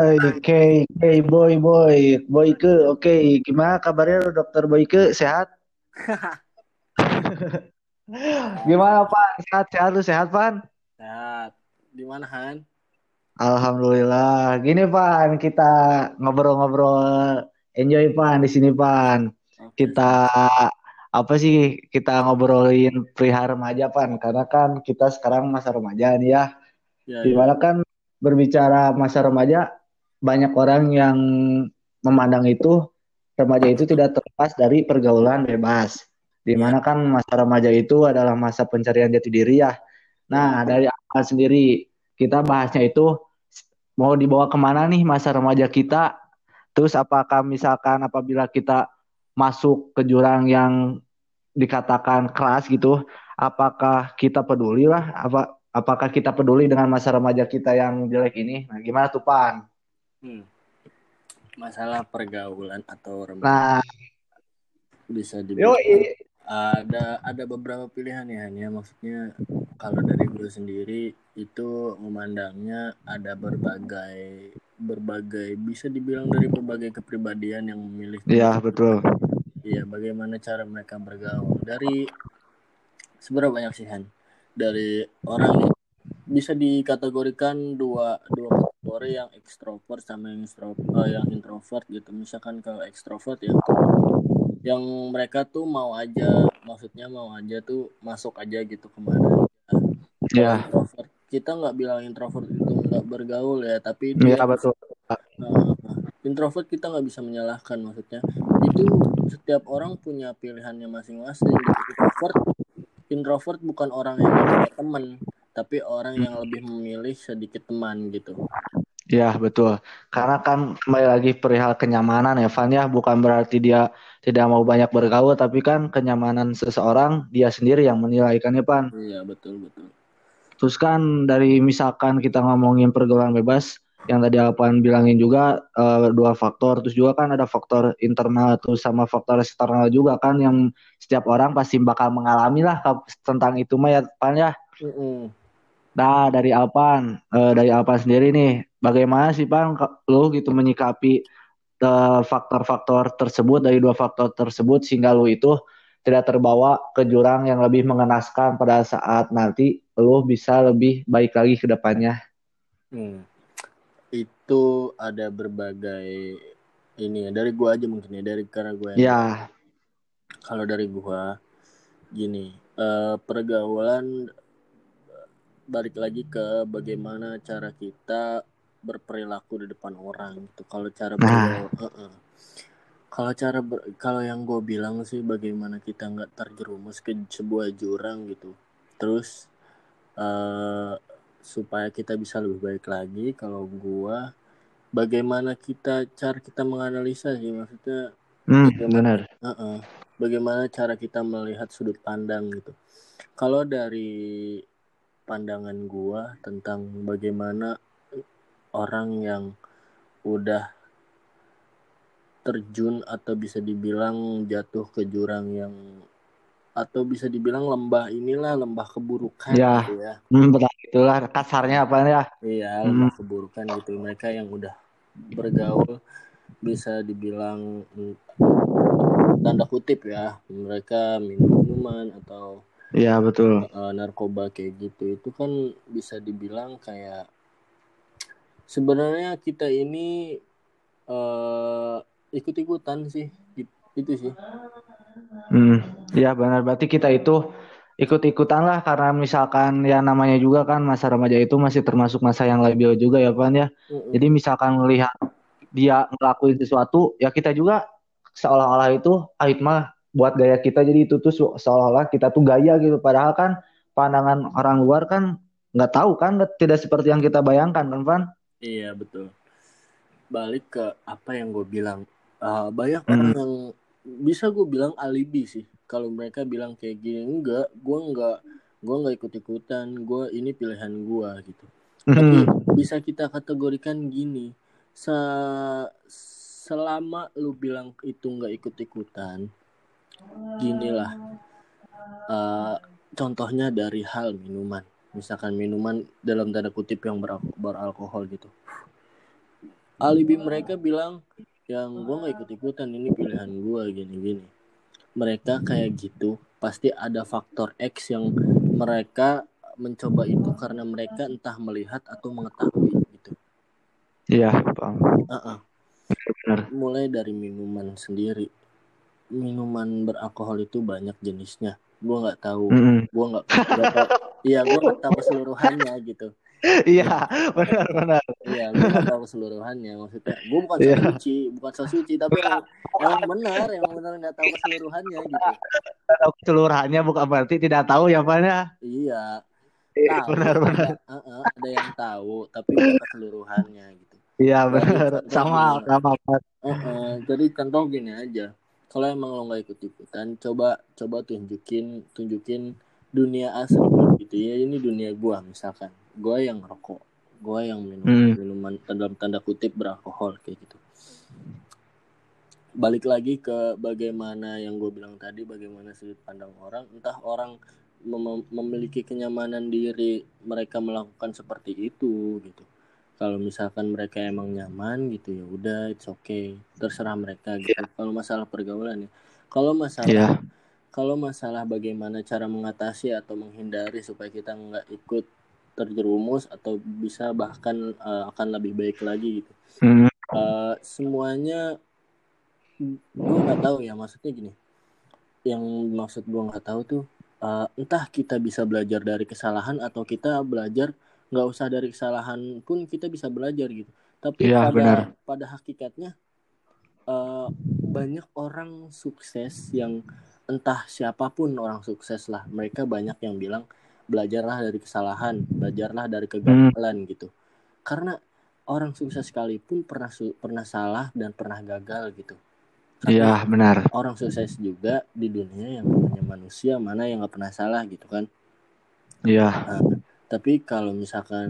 Oke, oke, boy, boy, Boyke, oke. Gimana kabarnya dokter Boyke? Sehat? Gimana Pan? Sehat, sehat lu sehat Pan? Sehat. Di mana Han? Alhamdulillah. Gini Pan, kita ngobrol-ngobrol, enjoy Pan di sini Pan. Kita apa sih? Kita ngobrolin perihal remaja Pan, karena kan kita sekarang masa remaja nih ya. Ya, ya. Di mana kan berbicara masa remaja, banyak orang yang memandang itu remaja itu tidak terlepas dari pergaulan bebas. Di mana kan masa remaja itu adalah masa pencarian jati diri ya. Nah, dari awal sendiri kita bahasnya itu mau dibawa ke mana nih masa remaja kita? Terus apakah misalkan apabila kita masuk ke jurang yang dikatakan keras gitu, apakah kita peduli lah? Apa apakah kita peduli dengan masa remaja kita yang jelek ini? Nah, gimana tuh Pan? Hmm. Masalah pergaulan atau remaja Nah, bisa dibilang ada ada beberapa pilihan ya Han, ya. Maksudnya kalau dari gue sendiri itu memandangnya ada berbagai berbagai bisa dibilang dari berbagai kepribadian yang memilih Iya, betul. Iya, bagaimana cara mereka bergaul dari seberapa banyak sih Han? Dari orang bisa dikategorikan dua dua kategori yang ekstrovert sama yang extro- eh, yang introvert gitu. Misalkan kalau ekstrovert ya yang mereka tuh mau aja, maksudnya mau aja tuh masuk aja gitu ke mana. Iya, introvert kita nggak bilang introvert itu nggak bergaul ya, tapi dia iya betul. Uh, introvert kita nggak bisa menyalahkan maksudnya itu setiap orang punya pilihannya masing-masing introvert introvert bukan orang yang punya teman tapi orang yang lebih memilih sedikit teman gitu Iya, betul. Karena kan kembali lagi perihal kenyamanan ya, Van ya, bukan berarti dia tidak mau banyak bergaul, tapi kan kenyamanan seseorang dia sendiri yang menilai kan ya, Pan. iya betul betul Terus kan dari misalkan kita ngomongin pergaulan bebas, yang tadi Alpan bilangin juga eh, dua faktor, terus juga kan ada faktor internal terus sama faktor eksternal juga kan yang setiap orang pasti bakal mengalami lah tentang itu mah ya, Pan ya. Mm-mm. Nah, dari Alpan, eh, dari Alpan sendiri nih, bagaimana sih ke- lu gitu menyikapi eh, faktor-faktor tersebut dari dua faktor tersebut sehingga lu itu tidak terbawa ke jurang yang lebih mengenaskan pada saat nanti lu bisa lebih baik lagi ke depannya. Hmm. itu ada berbagai ini ya dari gua aja mungkin ya dari karena gua Ya, kalau dari gua gini eh, pergaulan balik lagi ke bagaimana cara kita berperilaku di depan orang gitu kalau cara Nah. bergaul Heeh. kalau cara ber- kalau yang gue bilang sih bagaimana kita nggak terjerumus ke sebuah jurang gitu terus eh supaya kita bisa lebih baik lagi kalau gua bagaimana kita cara kita menganalisa sih maksudnya hmm, benar. Heeh. Bagaimana cara kita melihat sudut pandang gitu. Kalau dari pandangan gua tentang bagaimana orang yang udah terjun atau bisa dibilang jatuh ke jurang yang atau bisa dibilang lembah inilah lembah keburukan Ya. gitu ya. Hmm, itulah kasarnya apa ya? Iya, Hmm. lembah keburukan gitu. Mereka yang udah bergaul bisa dibilang mm, tanda kutip ya, mereka minum minuman atau Iya, betul. uh, narkoba kayak gitu. Itu kan bisa dibilang kayak sebenarnya kita ini uh, ikut-ikutan sih. Gitu- Itu sih. Hmm, ya benar. Berarti kita itu ikut-ikutan lah karena misalkan ya namanya juga kan masa remaja itu masih termasuk masa yang labil juga ya Pan ya. Mm-mm. Jadi misalkan melihat dia ngelakuin sesuatu, ya kita juga seolah-olah itu ah mah buat gaya kita jadi itu tuh se- seolah-olah kita tuh gaya gitu. Padahal kan pandangan orang luar kan nggak tahu kan tidak seperti yang kita bayangkan kan Pan. Iya betul. Balik ke apa yang gue bilang, Uh, banyak Hmm. orang yang bisa gue bilang alibi sih. Kalau mereka bilang kayak gini enggak, gue enggak, gue enggak ikut ikutan, gue ini pilihan gue gitu. Tapi bisa kita kategorikan gini, se selama lu bilang itu enggak ikut ikutan, ginilah. Uh, contohnya dari hal minuman, misalkan minuman dalam tanda kutip yang beral- beralkohol gitu. Alibi mereka bilang yang gue nggak ikut ikutan ini pilihan gue gini gini mereka kayak gitu pasti ada faktor X yang mereka mencoba itu karena mereka entah melihat atau mengetahui gitu. Iya paham. Uh-uh. benar mulai dari minuman sendiri. Minuman beralkohol itu banyak jenisnya. Gue nggak tahu. Mm-mm. gue nggak iya gue nggak tahu keseluruhannya gitu. Iya benar benar. Iya gue nggak tahu keseluruhannya maksudnya. Gue bukan so suci bukan so suci tapi emang, emang benar emang benar nggak tahu keseluruhannya gitu. Tahu keseluruhannya bukan berarti tidak tahu ya Pan ya? Iya. Iya, tahu benar benar. ada, uh-uh, ada yang tahu tapi bukan keseluruhannya gitu. Iya benar. sama sama Pan. uh-uh, jadi contoh gini aja. Kalau emang lo nggak ikut ikutan coba coba tunjukin tunjukin dunia asli gitu ya ini dunia gua misalkan. Gua yang rokok gua yang minum Hmm. minuman dalam tanda kutip beralkohol kayak gitu. Balik lagi ke bagaimana yang gue bilang tadi bagaimana sudut pandang orang. Entah orang mem- memiliki kenyamanan diri mereka melakukan seperti itu gitu. Kalau misalkan mereka emang nyaman gitu ya udah it's okay. Terserah mereka gitu. Kalau masalah pergaulan ya. Kalau masalah iya kalau masalah bagaimana cara mengatasi atau menghindari supaya kita nggak ikut terjerumus atau bisa bahkan eh, akan lebih baik lagi gitu. Hmm, Eh, semuanya gue nggak tahu ya maksudnya gini. Yang maksud gue nggak tahu tuh eh, entah kita bisa belajar dari kesalahan atau kita belajar nggak usah dari kesalahan pun kita bisa belajar gitu. Tapi Iya, pada benar. pada hakikatnya eh, banyak orang sukses yang entah siapa pun orang sukses lah. Mereka banyak yang bilang belajarlah dari kesalahan belajarlah dari kegagalan gitu. Karena orang sukses sekalipun pernah su- pernah salah dan pernah gagal gitu. Iya benar. orang sukses juga di dunia yang namanya manusia mana yang nggak pernah salah gitu kan? Iya. Nah, tapi kalau misalkan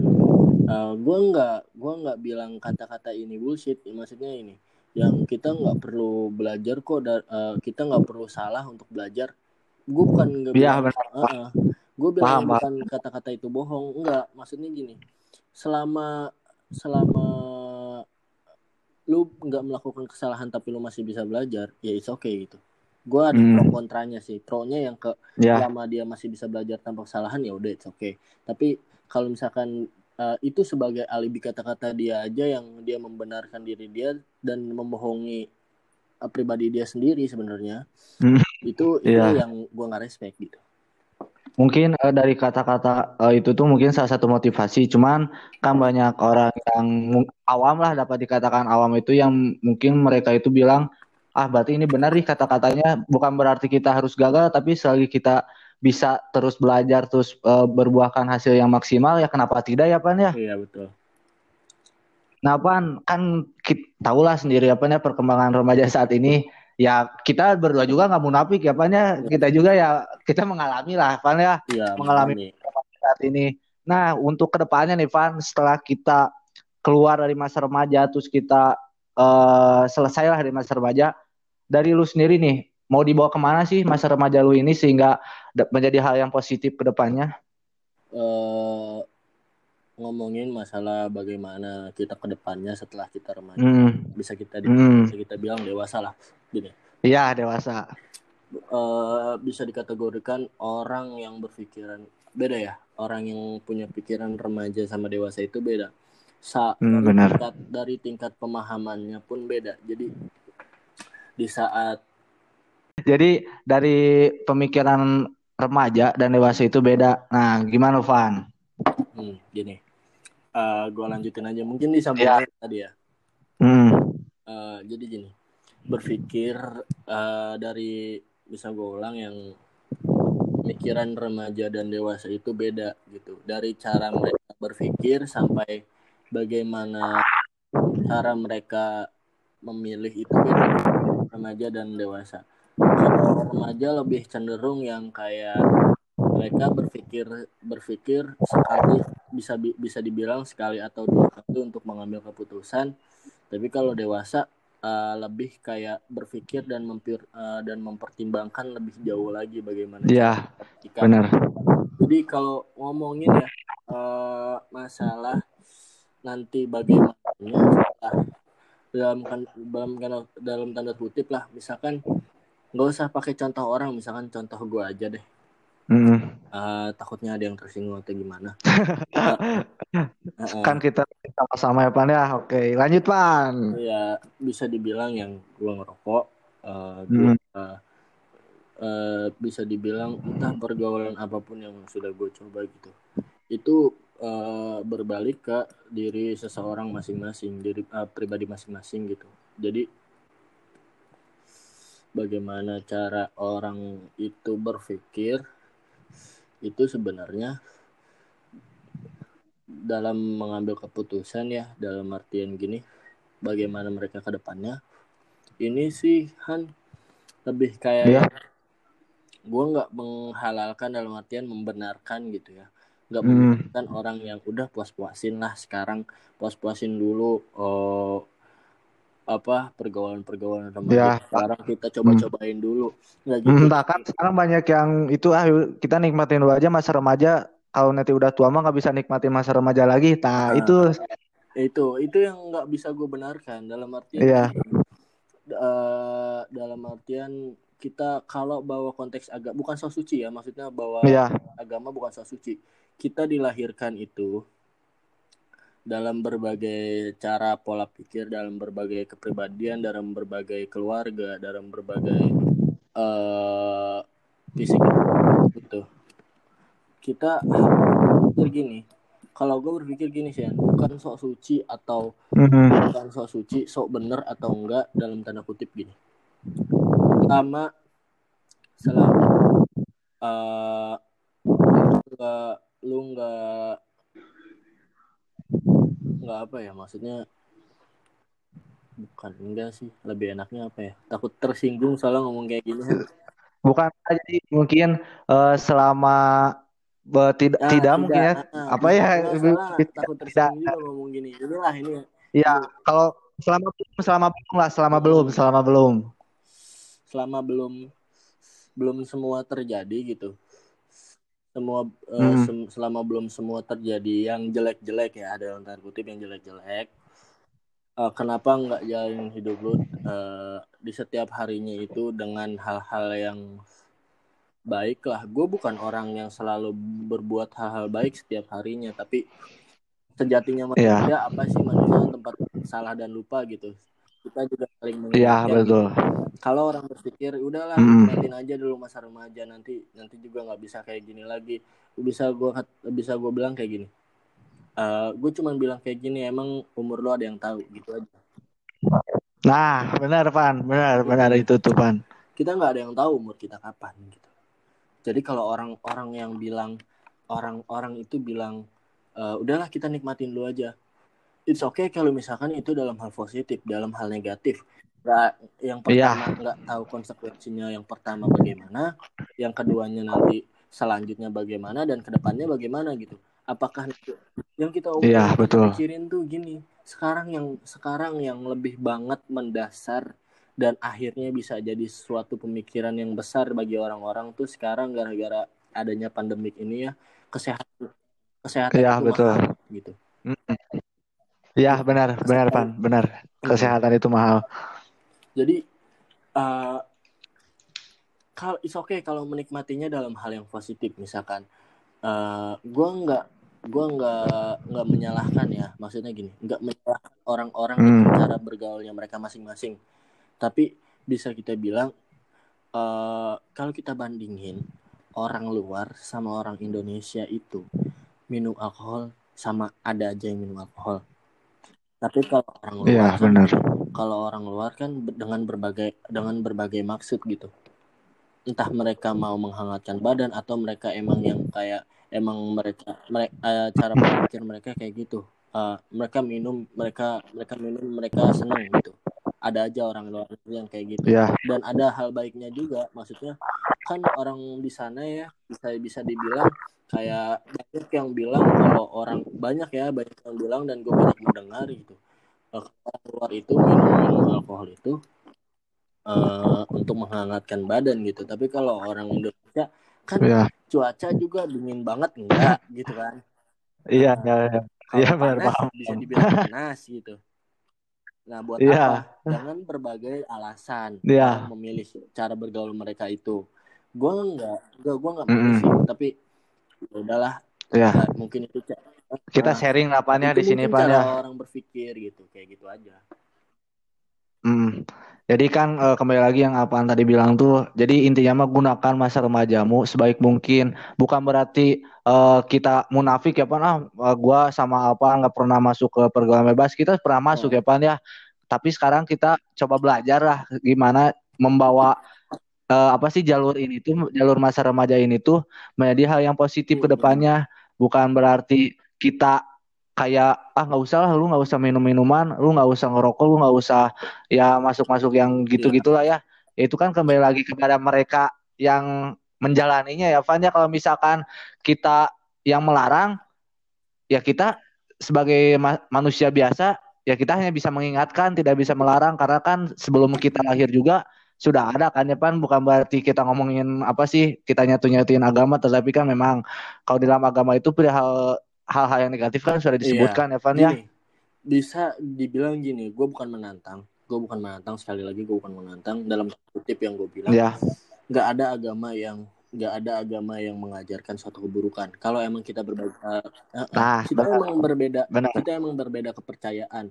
uh, gue nggak gua nggak bilang kata-kata ini bullshit maksudnya ini yang kita nggak perlu belajar kok da- uh, kita nggak perlu salah untuk belajar. Gue bukan nggak iya bilang benar. gue bilang Paham, bukan kata-kata itu bohong enggak. Maksudnya gini selama selama lu nggak melakukan kesalahan tapi lu masih bisa belajar ya it's okay gitu. Gue ada Hmm. pro kontranya sih. Pro nya yang ke ya selama dia masih bisa belajar tanpa kesalahan ya udah it's okay. Tapi kalau misalkan uh, itu sebagai alibi kata-kata dia aja yang dia membenarkan diri dia dan membohongi uh, pribadi dia sendiri sebenarnya Hmm. itu itu Iya. yang gua nggak respect gitu mungkin eh, dari kata-kata eh, itu tuh mungkin salah satu motivasi cuman kan banyak orang yang awam lah dapat dikatakan awam itu yang mungkin mereka itu bilang ah berarti ini benar nih kata-katanya bukan berarti kita harus gagal tapi selagi kita bisa terus belajar terus eh, berbuahkan hasil yang maksimal ya kenapa tidak ya Pan ya iya betul Nah, Pan, kan kita tahulah sendiri apa ya perkembangan remaja saat ini. Ya, kita berdua juga nggak munafik ya, Pan ya. Kita juga ya kita mengalami lah, Pan ya, iya mengalami saat ini. Nah, untuk ke depannya nih, Pan, setelah kita keluar dari masa remaja, terus kita eh selesai lah dari masa remaja, dari lu sendiri nih, mau dibawa ke mana sih masa remaja lu ini sehingga menjadi hal yang positif ke depannya? eh ngomongin masalah bagaimana kita ke depannya setelah kita remaja. Hmm, bisa kita di- hmm, bisa kita bilang dewasa lah gini. Iya dewasa. eh bisa dikategorikan orang yang berpikiran beda ya. Orang yang punya pikiran remaja sama dewasa itu beda. Sa Hmm, benar. tingkat dari tingkat pemahamannya pun beda. Jadi di saat Jadi dari pemikiran remaja dan dewasa itu beda. Nah, gimana Van? hmm, gini. Eh gue lanjutin aja. Mungkin disambung Ya. tadi ya. Hmm, Eh, jadi gini. Berpikir eh, dari bisa gue ulang yang pikiran remaja dan dewasa itu beda gitu. Dari cara mereka berpikir sampai bagaimana cara mereka memilih itu beda remaja dan dewasa remaja lebih cenderung yang kayak mereka berpikir berpikir sekali bisa bi- bisa dibilang sekali atau dua kali untuk mengambil keputusan tapi kalau dewasa eh, lebih kayak berpikir dan mempir eh, dan mempertimbangkan lebih jauh lagi bagaimana ya jika benar. jadi kalau ngomongin ya eh, masalah nanti bagaimana setelah dalam kan dalam dalam tanda kutip lah misalkan nggak usah pakai contoh orang misalkan contoh gue aja deh. Mm. uh, takutnya ada yang tersinggung atau gimana. Kan kita sama-sama ya pan ya? Oke lanjut pan. Ya bisa dibilang yang gue ngerokok uh, gua, mm. uh, uh, bisa dibilang entah pergaulan apa pun yang sudah gue coba gitu. Itu uh, berbalik ke diri seseorang masing-masing diri uh, pribadi masing-masing gitu. Jadi bagaimana cara orang itu berpikir itu sebenarnya dalam mengambil keputusan ya dalam artian gini bagaimana mereka ke depannya ini sih Han lebih kayak yeah. gue nggak menghalalkan dalam artian membenarkan gitu ya nggak hmm. membenarkan orang yang udah puas-puasin lah sekarang puas-puasin dulu oh, apa pergaulan-pergaulan remaja ya. sekarang kita coba-cobain hmm. dulu nggak gitu entah kan sekarang banyak yang itu ah kita nikmatin dulu aja masa remaja kalau nanti udah tua mah nggak bisa nikmatin masa remaja lagi nah, nah itu itu itu yang nggak bisa gue benarkan dalam artian ya. uh, dalam artian kita kalau bawa konteks agak bukan so suci ya maksudnya bawa ya. agama bukan so suci kita dilahirkan itu dalam berbagai cara pola pikir, dalam berbagai kepribadian, dalam berbagai keluarga, dalam berbagai uh, fisik gitu. Kita berpikir gini, kalau gue berpikir gini sih, bukan sok suci atau mm-hmm. bukan sok suci, sok bener atau enggak dalam tanda kutip gini. Pertama, selama uh, lu nggak lu nggak nggak apa ya maksudnya bukan enggak sih. Lebih enaknya apa ya? Takut tersinggung soalnya ngomong kayak gini. Bukan jadi mungkin uh, selama uh, tidak nah, tidak mungkin ya nah, apa ya takut tersinggung juga ngomong gini. Inilah ini. Ya kalau selama selama belum lah selama belum selama belum. Selama belum belum semua terjadi gitu semua uh, hmm. sem selama belum semua terjadi yang jelek-jelek ya ada yang tanda kutip yang jelek-jelek uh, kenapa nggak jalan hidup lu uh, di setiap harinya itu dengan hal-hal yang baik lah gue bukan orang yang selalu berbuat hal-hal baik setiap harinya tapi sejatinya manusia yeah. apa sih manusia tempat salah dan lupa gitu kita juga saling mengingatkan. Iya betul. Kalau orang berpikir udahlah mm. aja dulu masa remaja nanti nanti juga nggak bisa kayak gini lagi. Bisa gua bisa gua bilang kayak gini uh, eh, gue cuma bilang kayak gini emang umur lo ada yang tahu gitu aja. Nah benar pan. Benar benar itu tuh pan. Kita nggak ada yang tahu umur kita kapan gitu. Jadi kalau orang-orang yang bilang orang-orang itu bilang uh, udahlah kita nikmatin dulu aja it's okay kalau misalkan itu dalam hal positif, dalam hal negatif. Gak, yang iya. pertama nggak yeah. tahu konsekuensinya yang pertama bagaimana, yang keduanya nanti selanjutnya bagaimana dan ke depannya bagaimana gitu. Apakah yang kita yeah, betul. pikirin tuh gini, sekarang yang sekarang yang lebih banget mendasar dan akhirnya bisa jadi suatu pemikiran yang besar bagi orang-orang tuh sekarang gara-gara adanya pandemik ini ya kesehatan kesehatan yeah, betul. Mahal, gitu. Mm -mm Ya benar, benar Pan, benar. Kesehatan itu mahal. Jadi uh, kalau is oke okay kalau menikmatinya dalam hal yang positif, misalkan uh, gue nggak gue nggak nggak menyalahkan ya, maksudnya gini, nggak menyalahkan orang-orang hmm. cara bergaulnya mereka masing-masing. Tapi bisa kita bilang uh, kalau kita bandingin orang luar sama orang Indonesia itu minum alkohol sama ada aja yang minum alkohol tapi kalau orang luar ya, kan, benar. kalau orang luar kan dengan berbagai dengan berbagai maksud gitu. Entah mereka mau menghangatkan badan atau mereka emang yang kayak emang mereka mereka uh, cara berpikir mereka kayak gitu. Uh, mereka minum mereka mereka minum mereka senang gitu ada aja orang luar yang kayak gitu. Yeah. dan ada hal baiknya juga maksudnya kan orang di sana ya bisa bisa dibilang kayak banyak yang bilang kalau orang banyak ya banyak yang bilang dan gue banyak mendengar gitu. Orang luar itu minum minum alkohol itu uh, untuk menghangatkan badan gitu. Tapi kalau orang Indonesia kan ya. cuaca juga dingin banget enggak gitu kan? Iya iya iya. Ya, benar paham. bisa dibilang panas gitu Nah, buat Iya. apa? Dengan berbagai alasan orang memilih cara bergaul mereka itu. Gue nggak, gue gue nggak memilih, tapi ya udahlah. Iya. Nah, mungkin itu Kita nah, sharing apanya itu di sini cara ya. orang berpikir gitu, kayak gitu aja. Hmm. Jadi kan eh, kembali lagi yang apaan tadi bilang tuh. Jadi intinya mah gunakan masa remajamu sebaik mungkin. Bukan berarti eh, kita munafik ya Pan. Ah, eh, gua sama apa nggak pernah masuk ke pergaulan bebas. Kita pernah masuk ya Pan ya. Tapi sekarang kita coba belajar lah gimana membawa eh, apa sih jalur ini tuh jalur masa remaja ini tuh menjadi hal yang positif ke depannya. Bukan berarti kita kayak ah nggak usah lah lu nggak usah minum minuman lu nggak usah ngerokok lu nggak usah ya masuk-masuk yang gitu gitulah ya. Ya itu kan kembali lagi kepada mereka yang menjalaninya ya Van ya. Kalau misalkan kita yang melarang ya kita sebagai ma- manusia biasa ya kita hanya bisa mengingatkan tidak bisa melarang. Karena kan sebelum kita lahir juga sudah ada kan ya Pan bukan berarti kita ngomongin apa sih kita nyatu-nyatuin agama tetapi kan memang kalau dalam agama itu perihal hal-hal yang negatif kan sudah disebutkan ya Van ya Gini, bisa dibilang gini, gue bukan menantang, gue bukan menantang sekali lagi gue bukan menantang dalam kutip yang gue bilang, ya nggak ada agama yang nggak ada agama yang mengajarkan suatu keburukan. Kalau emang kita berbeda, eh, eh, Nah, kita benar. emang berbeda, benar kita emang berbeda kepercayaan,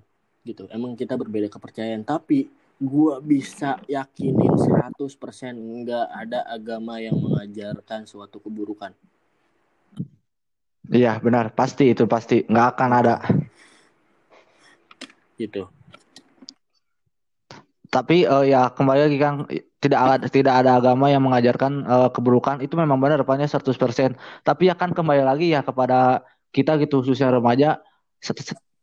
gitu. Emang kita berbeda kepercayaan, tapi gue bisa yakinin 100% nggak ada agama yang mengajarkan suatu keburukan. Iya benar. Pasti itu pasti. Nggak akan ada. Gitu. tapi eh, ya kembali lagi Kang tidak ada tidak ada agama yang mengajarkan eh, keburukan. Itu memang benar depannya 100% tapi ya kan kembali lagi ya kepada kita gitu khususnya remaja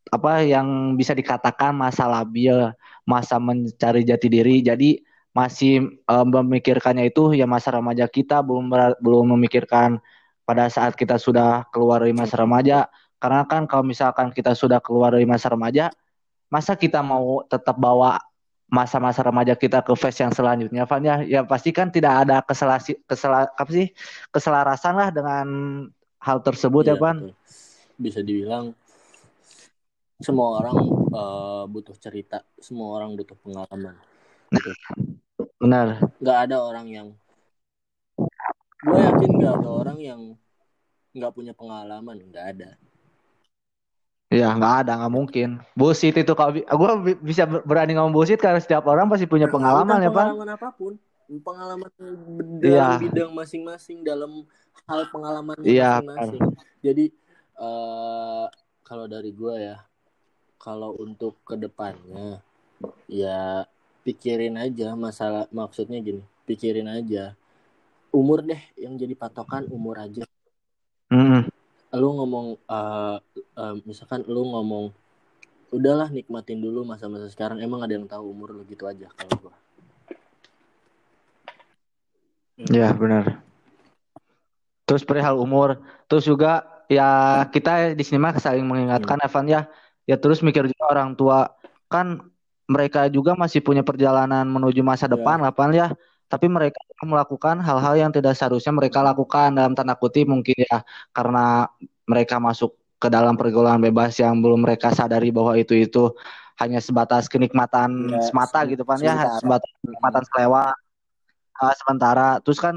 apa yang bisa dikatakan masa labil masa mencari jati diri. Jadi masih eh, memikirkannya itu ya masa remaja kita belum belum memikirkan pada saat kita sudah keluar dari masa remaja. Karena kan kalau misalkan kita sudah keluar dari masa remaja masa kita mau tetap bawa masa-masa remaja kita ke phase yang selanjutnya Van ya? Ya pasti kan tidak ada keselasi kesela apa sih? Keselarasan lah dengan hal tersebut ya Iya, Van? betul. Bisa dibilang semua orang eh, butuh cerita, semua orang butuh pengalaman. benar. Nggak ada orang yang, gue yakin nggak ada orang yang nggak punya pengalaman, nggak ada. ya nggak ada nggak mungkin bullshit itu kalau bi- gue bi- bisa ber- berani ngomong bullshit karena setiap orang pasti punya pengalaman Bukan ya Van pengalaman apa pun, pengalaman dalam Iya. bidang masing-masing, dalam hal pengalamannya Iya, masing-masing. Jadi eh, kalau dari gue ya, kalau untuk ke depannya, ya pikirin aja masalah maksudnya gini, pikirin aja umur deh yang jadi patokan umur aja. Mm-mm. Lu ngomong eh, eh, misalkan lu ngomong udahlah nikmatin dulu masa-masa sekarang emang ada yang tahu umur lu gitu aja kalau gua. ya benar terus perihal umur terus juga ya kita di sini mah saling mengingatkan Evan ya ya terus mikir juga orang tua kan mereka juga masih punya perjalanan menuju masa Ya. depan lah Pan ya tapi mereka melakukan hal-hal yang tidak seharusnya mereka lakukan dalam tanda kutip mungkin ya karena mereka masuk ke dalam pergaulan bebas yang belum mereka sadari bahwa itu itu hanya sebatas kenikmatan Ya, semata se- gitu Pan ya. sebatas kenikmatan selewat uh, sementara. Terus kan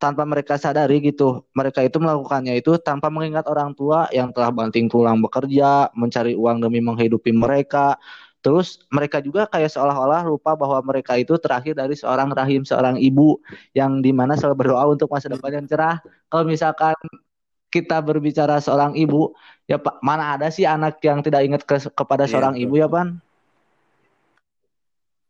tanpa mereka sadari gitu mereka itu melakukannya itu tanpa mengingat orang tua yang telah banting tulang bekerja mencari uang demi menghidupi mereka terus mereka juga kayak seolah-olah lupa bahwa mereka itu terakhir dari seorang rahim seorang ibu yang di mana selalu berdoa untuk masa depan yang cerah. Kalau misalkan kita berbicara seorang ibu ya pak mana ada sih anak yang tidak ingat ke- kepada Iya, seorang betul. ibu ya pan?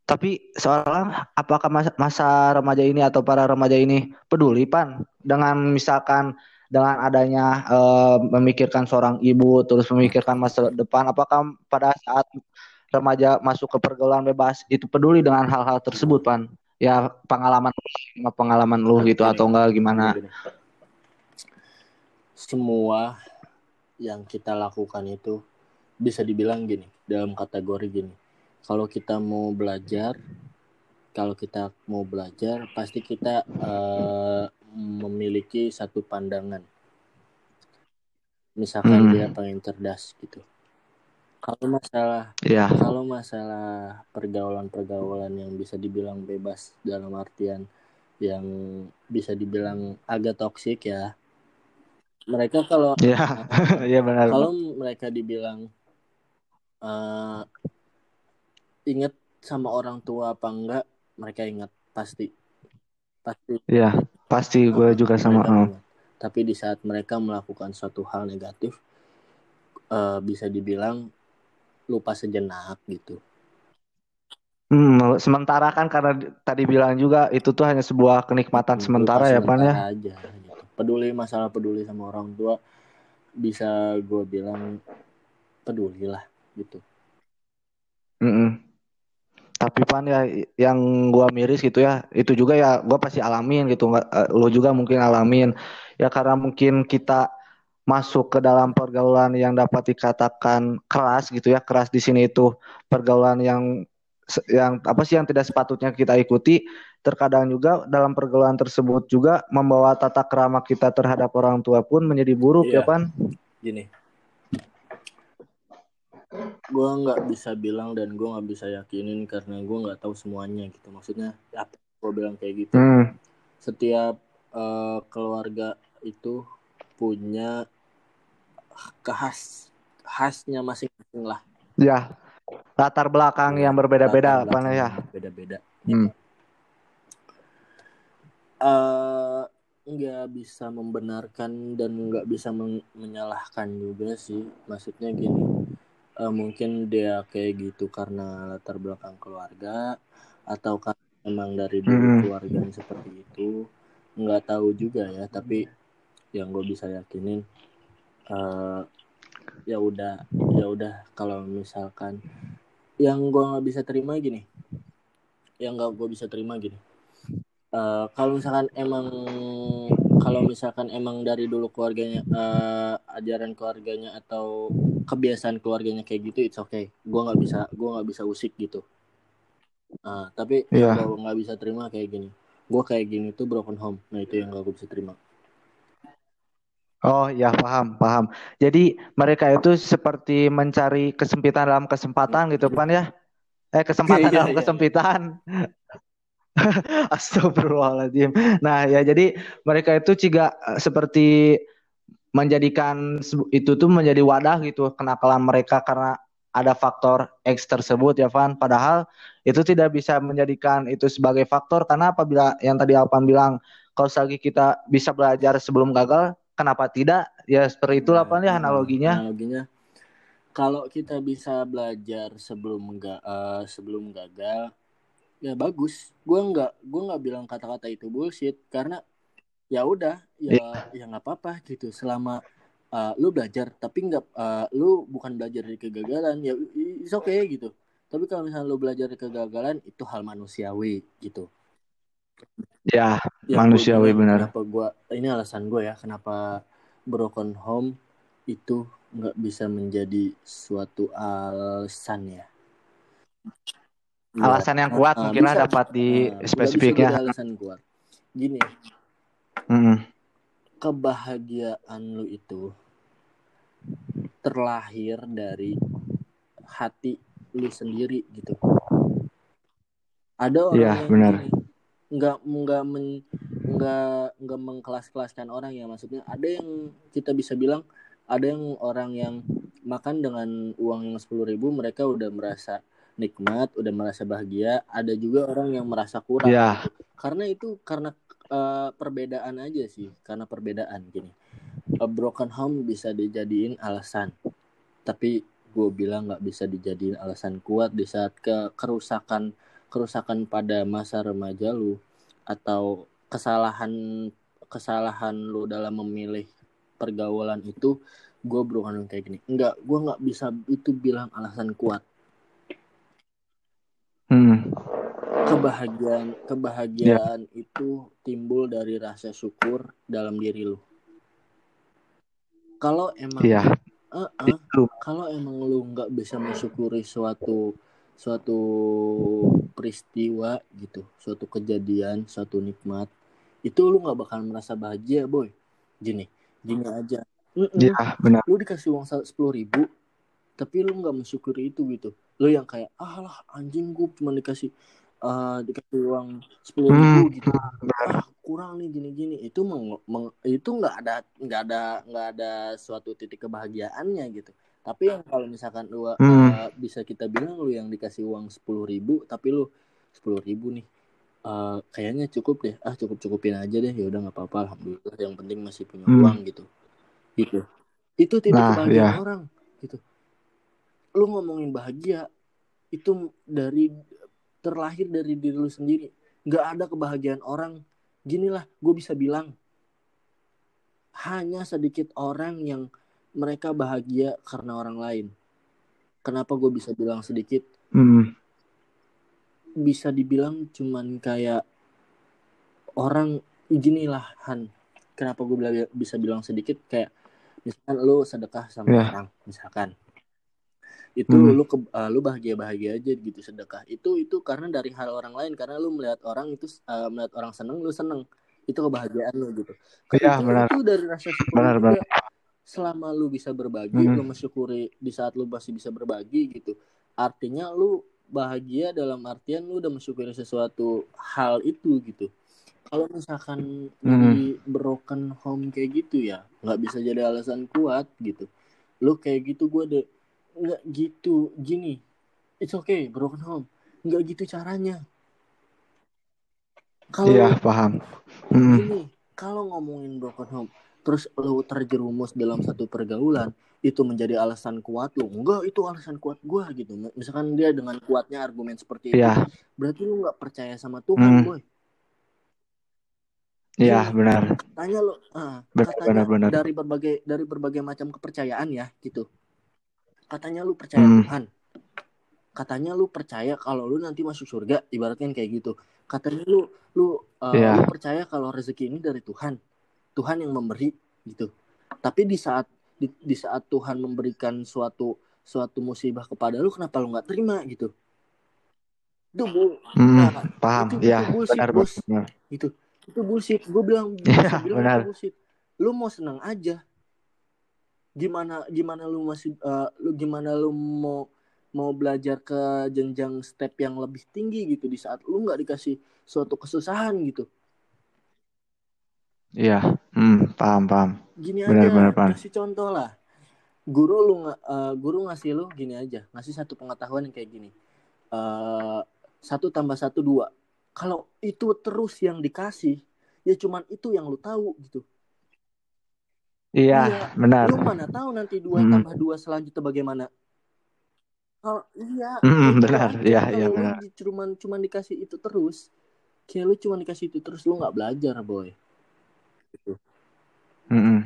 Tapi seorang apakah masa, masa remaja ini atau para remaja ini peduli pan? Dengan misalkan dengan adanya eh, memikirkan seorang ibu terus memikirkan masa depan apakah pada saat remaja masuk ke pergaulan bebas itu peduli dengan hal-hal tersebut pan ya pengalaman pengalaman lu gitu atau enggak gimana gini. Semua yang kita lakukan itu bisa dibilang gini dalam kategori gini. Kalau kita mau belajar, kalau kita mau belajar pasti kita eh, memiliki satu pandangan. Misalkan Hmm. dia pengen cerdas gitu. Kalau masalah Iya. kalau masalah pergaulan-pergaulan yang bisa dibilang bebas dalam artian yang bisa dibilang agak toksik ya mereka kalau Iya. Iya benar. kalau mereka dibilang eh ingat sama orang tua apa enggak mereka ingat pasti pasti Iya, pasti gue eh, juga sama. ingat. tapi di saat mereka melakukan suatu hal negatif eh, bisa dibilang lupa sejenak gitu Hmm, sementara kan karena di- tadi bilang juga itu tuh hanya sebuah kenikmatan Hmm, sementara lupa ya Pan ya. sementara aja gitu. peduli masalah peduli sama orang tua bisa gue bilang peduli lah gitu Mm-mm. Tapi Pan ya yang gua miris gitu ya, itu juga ya gua pasti alamin gitu. Nggak, eh, lo juga mungkin alamin. Ya karena mungkin kita masuk ke dalam pergaulan yang dapat dikatakan keras gitu ya. Keras di sini itu pergaulan yang yang apa sih yang tidak sepatutnya kita ikuti. Terkadang juga dalam pergaulan tersebut juga membawa tata krama kita terhadap orang tua pun menjadi buruk ya Iya. Pan. gini gue nggak bisa bilang dan gue nggak bisa yakinin karena gue nggak tahu semuanya gitu maksudnya apa gue bilang kayak gitu Hmm, setiap eh, keluarga itu punya khas khasnya masing-masing lah ya latar belakang yang berbeda-beda Pan ya. beda-beda Hmm. eh nggak bisa membenarkan dan nggak bisa men- menyalahkan juga sih maksudnya gini eh, mungkin dia kayak gitu karena latar belakang keluarga atau karena emang dari dulu Mm-mm. keluarganya seperti itu nggak tahu juga ya tapi yang gue bisa yakinin eh ya udah ya udah kalau misalkan yang gue nggak bisa terima gini. Yang nggak gue bisa terima gini. Eh, kalau misalkan emang kalau misalkan emang dari dulu keluarganya eh, ajaran keluarganya atau kebiasaan keluarganya kayak gitu it's okay. Gue nggak bisa gue nggak bisa usik gitu. Nah, tapi yang gue nggak bisa terima kayak gini gue kayak gini tuh broken home. Nah itu yang gak gue bisa terima Oh ya paham paham. Jadi mereka itu seperti mencari kesempitan dalam kesempatan gitu pan ya? Eh kesempatan Iya, dalam iya, kesempitan. Astagfirullahaladzim. Nah ya jadi mereka itu juga eh, seperti menjadikan itu tuh menjadi wadah gitu kenakalan mereka karena ada faktor X tersebut ya Van. Padahal itu tidak bisa menjadikan itu sebagai faktor karena apabila yang tadi Alpan bilang kalau selagi kita bisa belajar sebelum gagal, kenapa tidak? Ya seperti itulah ya Nah, analoginya. analoginya. Kalau kita bisa belajar sebelum enggak sebelum gagal ya bagus. Gue nggak gue nggak bilang kata-kata itu bullshit karena ya udah ya ya nggak apa-apa gitu. Selama uh, lu belajar tapi nggak uh, lu bukan belajar dari kegagalan ya it's okay gitu. Tapi kalau misalnya lu belajar dari kegagalan itu hal manusiawi gitu Ya, yang Manusiawi, benar. kenapa gua ini alasan gue ya kenapa broken home itu nggak bisa menjadi suatu alasan ya alasan yang kuat Ah, mungkin bisa. dapat di bisa spesifiknya. alasan kuat gini Mm-mm. kebahagiaan lu itu terlahir dari hati lu sendiri gitu ada orang Iya, yang benar. Nggak nggak men, nggak nggak mengkelas-kelaskan orang ya. Maksudnya ada yang kita bisa bilang ada yang orang yang makan dengan uang yang sepuluh ribu mereka udah merasa nikmat udah merasa bahagia. Ada juga orang yang merasa kurang. Ya, karena itu karena eh, perbedaan aja sih. Karena perbedaan gini. A broken home bisa dijadiin alasan. Tapi gue bilang nggak bisa dijadiin alasan kuat di saat ke kerusakan kerusakan pada masa remaja lu atau kesalahan kesalahan lu dalam memilih pergaulan itu gue home kayak gini. Enggak gue nggak bisa itu bilang alasan kuat. Hmm. kebahagiaan kebahagiaan itu timbul dari rasa syukur dalam diri lu. Kalau emang Iya, Eh, eh, itu. kalau emang lu nggak bisa mensyukuri suatu suatu peristiwa gitu suatu kejadian suatu nikmat itu lu nggak bakal merasa bahagia boy gini gini aja Mm-mm. Ya, benar. lu dikasih uang sepuluh ribu tapi lu nggak mensyukuri itu gitu lu yang kayak ah lah anjing gue cuma dikasih uh, dikasih uang sepuluh ribu Hmm. gitu ah kurang nih gini-gini itu meng, meng- itu nggak ada nggak ada nggak ada suatu titik kebahagiaannya gitu tapi yang kalau misalkan lu uh, Hmm. bisa kita bilang lu yang dikasih uang sepuluh ribu tapi lu sepuluh ribu nih uh, kayaknya cukup deh. Ah cukup cukupin aja deh ya udah nggak apa-apa alhamdulillah. Yang penting masih punya Hmm. uang gitu. Gitu. Itu titik Nah, kebahagiaan ya. orang gitu. Lu ngomongin bahagia itu dari terlahir dari diri lu sendiri. Nggak ada kebahagiaan orang. Ginilah gue bisa bilang hanya sedikit orang yang mereka bahagia karena orang lain kenapa gue bisa bilang sedikit Hmm. bisa dibilang cuman kayak orang ginilah Han kenapa gue bisa bilang sedikit kayak misalkan lu sedekah sama Ya. orang misalkan itu Hmm. lu ke, uh, lu bahagia bahagia aja gitu sedekah itu itu karena dari hal orang lain karena lu melihat orang itu uh, melihat orang seneng lu seneng itu kebahagiaan lu gitu Iya, itu, benar. itu dari rasa syukur Benar, benar. Selama lu bisa berbagi Hmm. lu mensyukuri di saat lu masih bisa berbagi gitu artinya lu bahagia dalam artian lu udah mensyukuri sesuatu hal itu gitu kalau misalkan Hmm. di broken home kayak gitu ya nggak bisa jadi alasan kuat gitu lu kayak gitu gue deh nggak gitu gini it's okay broken home nggak gitu caranya kalau Iya, paham. Hmm. gini kalau ngomongin broken home terus lu terjerumus dalam satu pergaulan itu menjadi alasan kuat lu enggak itu alasan kuat gua gitu misalkan dia dengan kuatnya argumen seperti itu Iya, berarti lu nggak percaya sama Tuhan Hmm. boy iya Gini, benar. katanya lu ah, Benar, katanya benar, benar. dari berbagai dari berbagai macam kepercayaan ya gitu katanya lu percaya Hmm. Tuhan katanya lu percaya kalau lu nanti masuk surga ibaratnya kayak gitu katanya lu lu uh, Iya. lu percaya kalau rezeki ini dari Tuhan Tuhan yang memberi gitu. Tapi di saat di, di saat Tuhan memberikan suatu suatu musibah kepada lu kenapa lu nggak terima gitu? Itu bu Hmm, nah, paham. itu- Iya, itu bullshit, benar, bos. benar. gitu. Itu bullshit. Gue bilang bisa bilang benar. itu bullshit. Lu mau senang aja. Gimana gimana lu masih eh, lu gimana lu mau mau belajar ke jenjang step yang lebih tinggi gitu. Di saat lu nggak dikasih suatu kesusahan gitu Iya, hmm, paham, paham. gini Benar, aja benar, Pan. kasih contoh lah guru lu eh, guru ngasih lu gini aja ngasih satu pengetahuan yang kayak gini Eh, satu tambah satu dua kalau itu terus yang dikasih ya cuman itu yang lu tahu gitu Iya, Iya, benar. lu mana tahu nanti dua Hmm. tambah dua selanjutnya bagaimana kalau iya Hmm, benar. Iya, iya, benar. cuman cuman dikasih itu terus kayak lu cuman dikasih itu terus lu nggak belajar boy gitu. Mm-mm.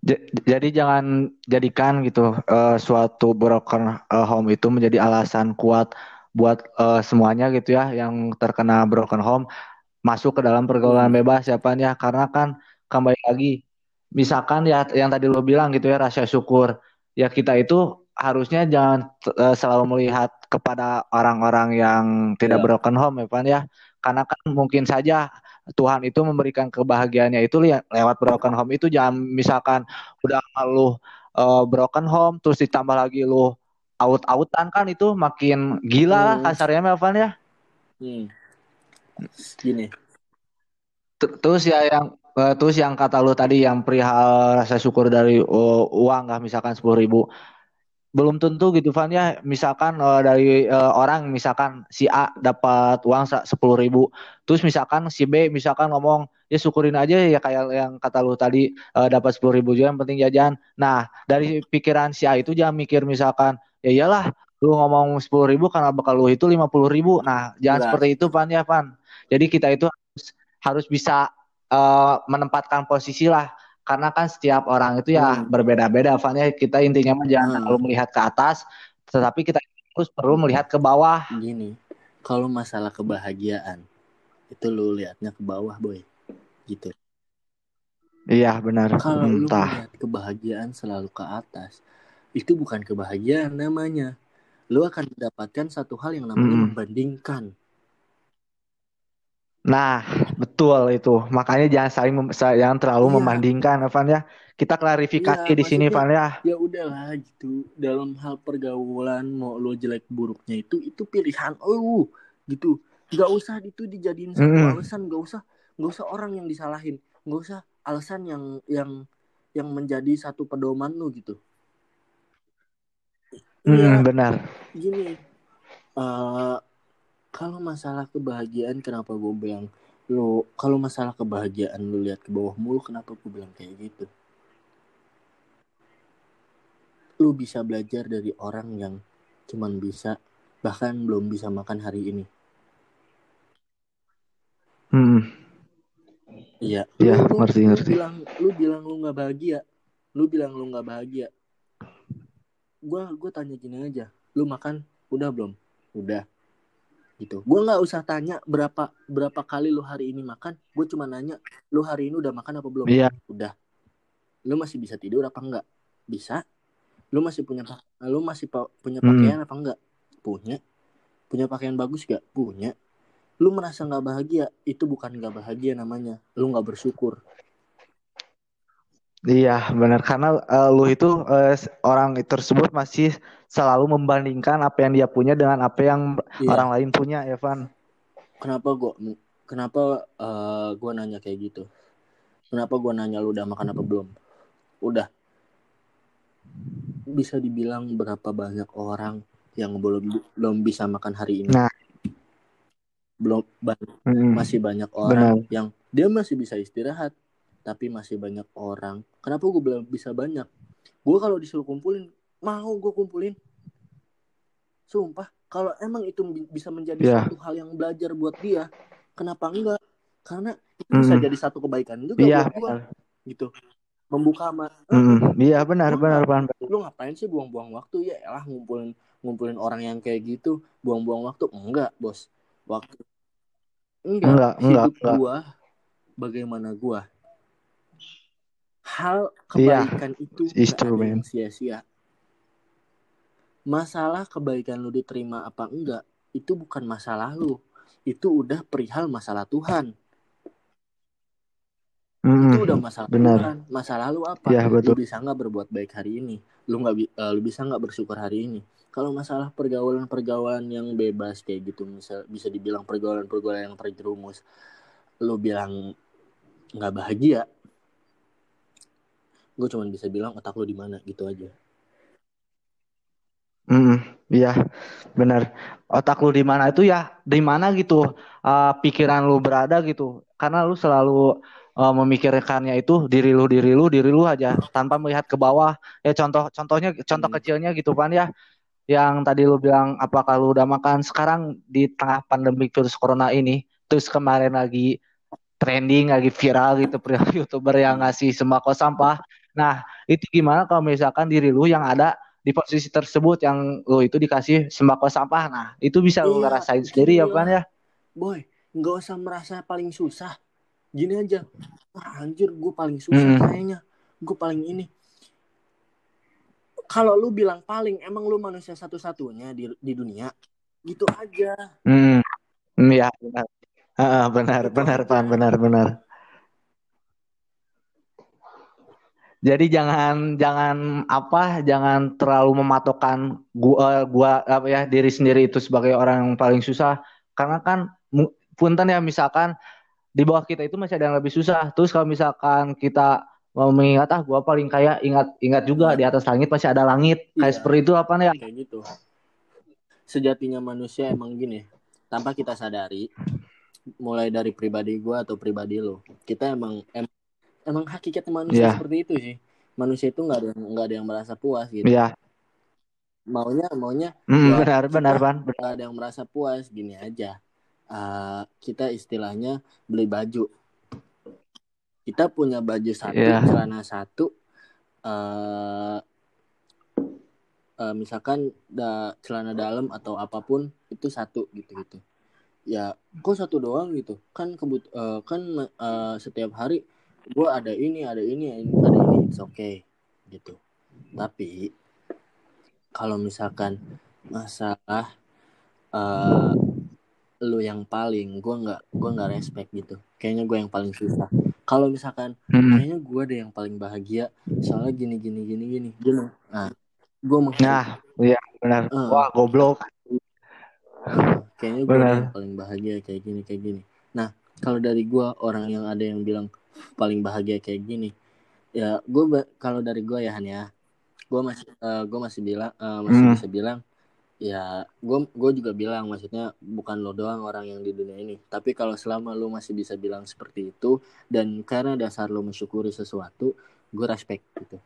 J- Jadi jangan jadikan gitu eh, suatu broken eh, home itu menjadi alasan kuat buat eh, semuanya gitu ya yang terkena broken home masuk ke dalam pergaulan Hmm. bebas ya Pan ya karena kan kembali lagi misalkan ya yang tadi lo bilang gitu ya rasa syukur ya kita itu harusnya jangan eh, selalu melihat kepada orang-orang yang tidak Ya. broken home ya Pan ya karena kan mungkin saja Tuhan itu memberikan kebahagiaannya itu li- lewat broken home itu jangan misalkan udah lu uh, broken home terus ditambah lagi lu out-outan kan itu makin gila lah Hmm. kasarnya Melvan ya. Hmm. gini Terus ya yang eh, terus yang kata lu tadi yang perihal rasa syukur dari uh, uang nggak misalkan sepuluh ribu belum tentu gitu Van. Ya misalkan eh, dari eh, orang misalkan si A dapat uang sepuluh ribu. Terus misalkan si B misalkan ngomong ya syukurin aja ya kayak yang kata lu tadi eh, dapat sepuluh ribu juga yang penting jajan. Nah dari pikiran si A itu jangan mikir misalkan ya iyalah lu ngomong sepuluh ribu karena bakal lu itu lima puluh ribu. Nah jangan Enggak. seperti itu Van ya Van. Jadi kita itu harus, harus bisa eh, menempatkan posisi lah karena kan setiap orang itu ya Hmm. berbeda-beda Van ya. Kita intinya mah jangan Hmm. terlalu melihat ke atas tetapi kita terus perlu melihat ke bawah. Gini kalau masalah kebahagiaan itu lu liatnya ke bawah boy. Gitu. Iya benar. Kalau lu melihat kebahagiaan selalu ke atas itu bukan kebahagiaan namanya. Lu akan mendapatkan satu hal yang namanya Mm-mm. membandingkan Nah, betul itu. Makanya jangan saling mem- jangan terlalu iya membandingkan, Evan ya. Kita klarifikasi di sini, maksudnya Van ya. ya udahlah gitu dalam hal pergaulan mau lo jelek buruknya itu itu pilihan lo gitu nggak usah itu dijadiin satu Mm-mm. alasan nggak usah nggak usah orang yang disalahin nggak usah alasan yang yang yang menjadi satu pedoman lo gitu Mm-mm, iya benar. gini eh kalau masalah kebahagiaan kenapa gue bilang lo kalau masalah kebahagiaan lo lihat ke bawah mulu kenapa gue bilang kayak gitu? Lu bisa belajar dari orang yang cuman bisa bahkan belum bisa makan hari ini. Mm-mm. iya. Iya, ngerti, ngerti. bilang lu bilang lu nggak bahagia. Lu bilang lu nggak bahagia. Gua gua tanya gini aja. Lu makan udah belum? Udah gitu. Gua nggak usah tanya berapa berapa kali lu hari ini makan. Gue cuma nanya lu hari ini udah makan apa belum? Iya. udah. Lu masih bisa tidur apa enggak bisa. Lu masih punya lu masih punya Hmm. pakaian apa enggak punya. Punya pakaian bagus gak punya. Lu merasa nggak bahagia? Itu bukan nggak bahagia namanya. Lu nggak bersyukur Iya, benar karena eh, lu itu s- orang tersebut masih selalu membandingkan apa yang dia punya dengan apa yang Iya. orang lain punya, Evan. kenapa gua kenapa eh, gua nanya kayak gitu kenapa gua nanya lu udah makan apa belum udah bisa dibilang berapa banyak orang yang belum belum bisa makan hari ini Nah. belum ba- Mm-mm. masih banyak Benar. orang yang dia masih bisa istirahat tapi masih banyak orang kenapa gue belum bisa banyak gue kalau disuruh kumpulin mau gue kumpulin sumpah kalau emang itu bi- bisa menjadi Iya. satu hal yang belajar buat dia kenapa enggak karena itu bisa Mm-mm. jadi satu kebaikan juga Iya, buat gue benar. gitu membuka ma Mm-mm. Iya, benar, Gua benar, nggak- Van. lu ngapain sih buang-buang waktu ya elah ngumpulin ngumpulin orang yang kayak gitu buang-buang waktu enggak bos waktu enggak, Enggak, enggak, hidup enggak. gua bagaimana gua hal Iya, kebaikan itu ada man. yang sia-sia. Masalah kebaikan lu diterima apa enggak itu bukan masalah lu. Itu udah perihal masalah Tuhan. Mm-mm. itu udah masalah benar. Tuhan. Masalah lu apa? Iya, lu bisa nggak berbuat baik hari ini? Lu nggak eh, lu bisa nggak bersyukur hari ini? Kalau masalah pergaulan pergaulan yang bebas kayak gitu misal bisa dibilang pergaulan pergaulan yang terjerumus lu bilang nggak bahagia gue cuma bisa bilang otak lu di mana gitu aja Mm, iya, benar. Otak lu di mana itu ya di mana gitu uh, pikiran lu berada gitu. Karena lu selalu uh, memikirkannya itu diri lu, diri lu, diri lu aja tanpa melihat ke bawah. Ya contoh contohnya contoh Hmm. kecilnya gitu kan ya. Yang tadi lu bilang apakah lu udah makan sekarang di tengah pandemi virus corona ini. Terus kemarin lagi trending lagi viral gitu pria youtuber yang ngasih sembako sampah. Nah, itu gimana kalau misalkan diri lu yang ada di posisi tersebut yang lu itu dikasih sembako sampah. Nah, itu bisa lu Iya, rasain sendiri ya. Pan ya. boy nggak usah merasa paling susah gini aja Wah, anjir gue paling susah Hmm. kayaknya gue paling ini kalau lu bilang paling emang lu manusia satu-satunya di di dunia gitu aja Hmm. Hmm, ya, benar. Heeh, benar, benar. Pan, benar, benar. Jadi jangan jangan apa jangan terlalu mematokkan gua gua apa ya diri sendiri itu sebagai orang yang paling susah karena kan punten ya misalkan di bawah kita itu masih ada yang lebih susah. Terus kalau misalkan kita mau mengingat ah gua paling kaya ingat ingat juga di atas langit masih ada langit. Kayak Iya. seperti itu apa ya? kayak gitu sejatinya manusia emang gini tanpa kita sadari mulai dari pribadi gue atau pribadi lo kita emang em- emang hakikat manusia Iya. seperti itu sih manusia itu nggak ada yang nggak ada yang merasa puas gitu Iya. maunya maunya Hmm, Ya, benar, benar. Benar. nggak ada yang merasa puas gini aja Eh, kita istilahnya beli baju kita punya baju satu Iya. celana satu eh eh, misalkan da, celana dalam atau apa pun itu satu gitu gitu ya kok satu doang gitu kan kebut eh, kan eh, setiap hari gua ada ini ada ini ada ini it's okay. Gitu. Tapi kalau misalkan masalah eh, lu yang paling gue nggak gue nggak respect gitu. Kayaknya gue yang paling susah. Kalau misalkan Hmm. kayaknya gue deh yang paling bahagia. Soalnya gini gini gini gini. Gini. Nah gue meng Nah, iya benar. Eh. Wah, goblok. kayaknya gue yang paling bahagia kayak gini kayak gini. Nah kalau dari gue orang yang ada yang bilang paling bahagia kayak gini ya gue kalau dari gue ya Han ya gue masih gue masih bilang eh, masih Hmm. bisa bilang ya gue gue juga bilang maksudnya bukan lo doang orang yang di dunia ini tapi kalau selama lo masih bisa bilang seperti itu dan karena dasar lo mensyukuri sesuatu gue respect gitu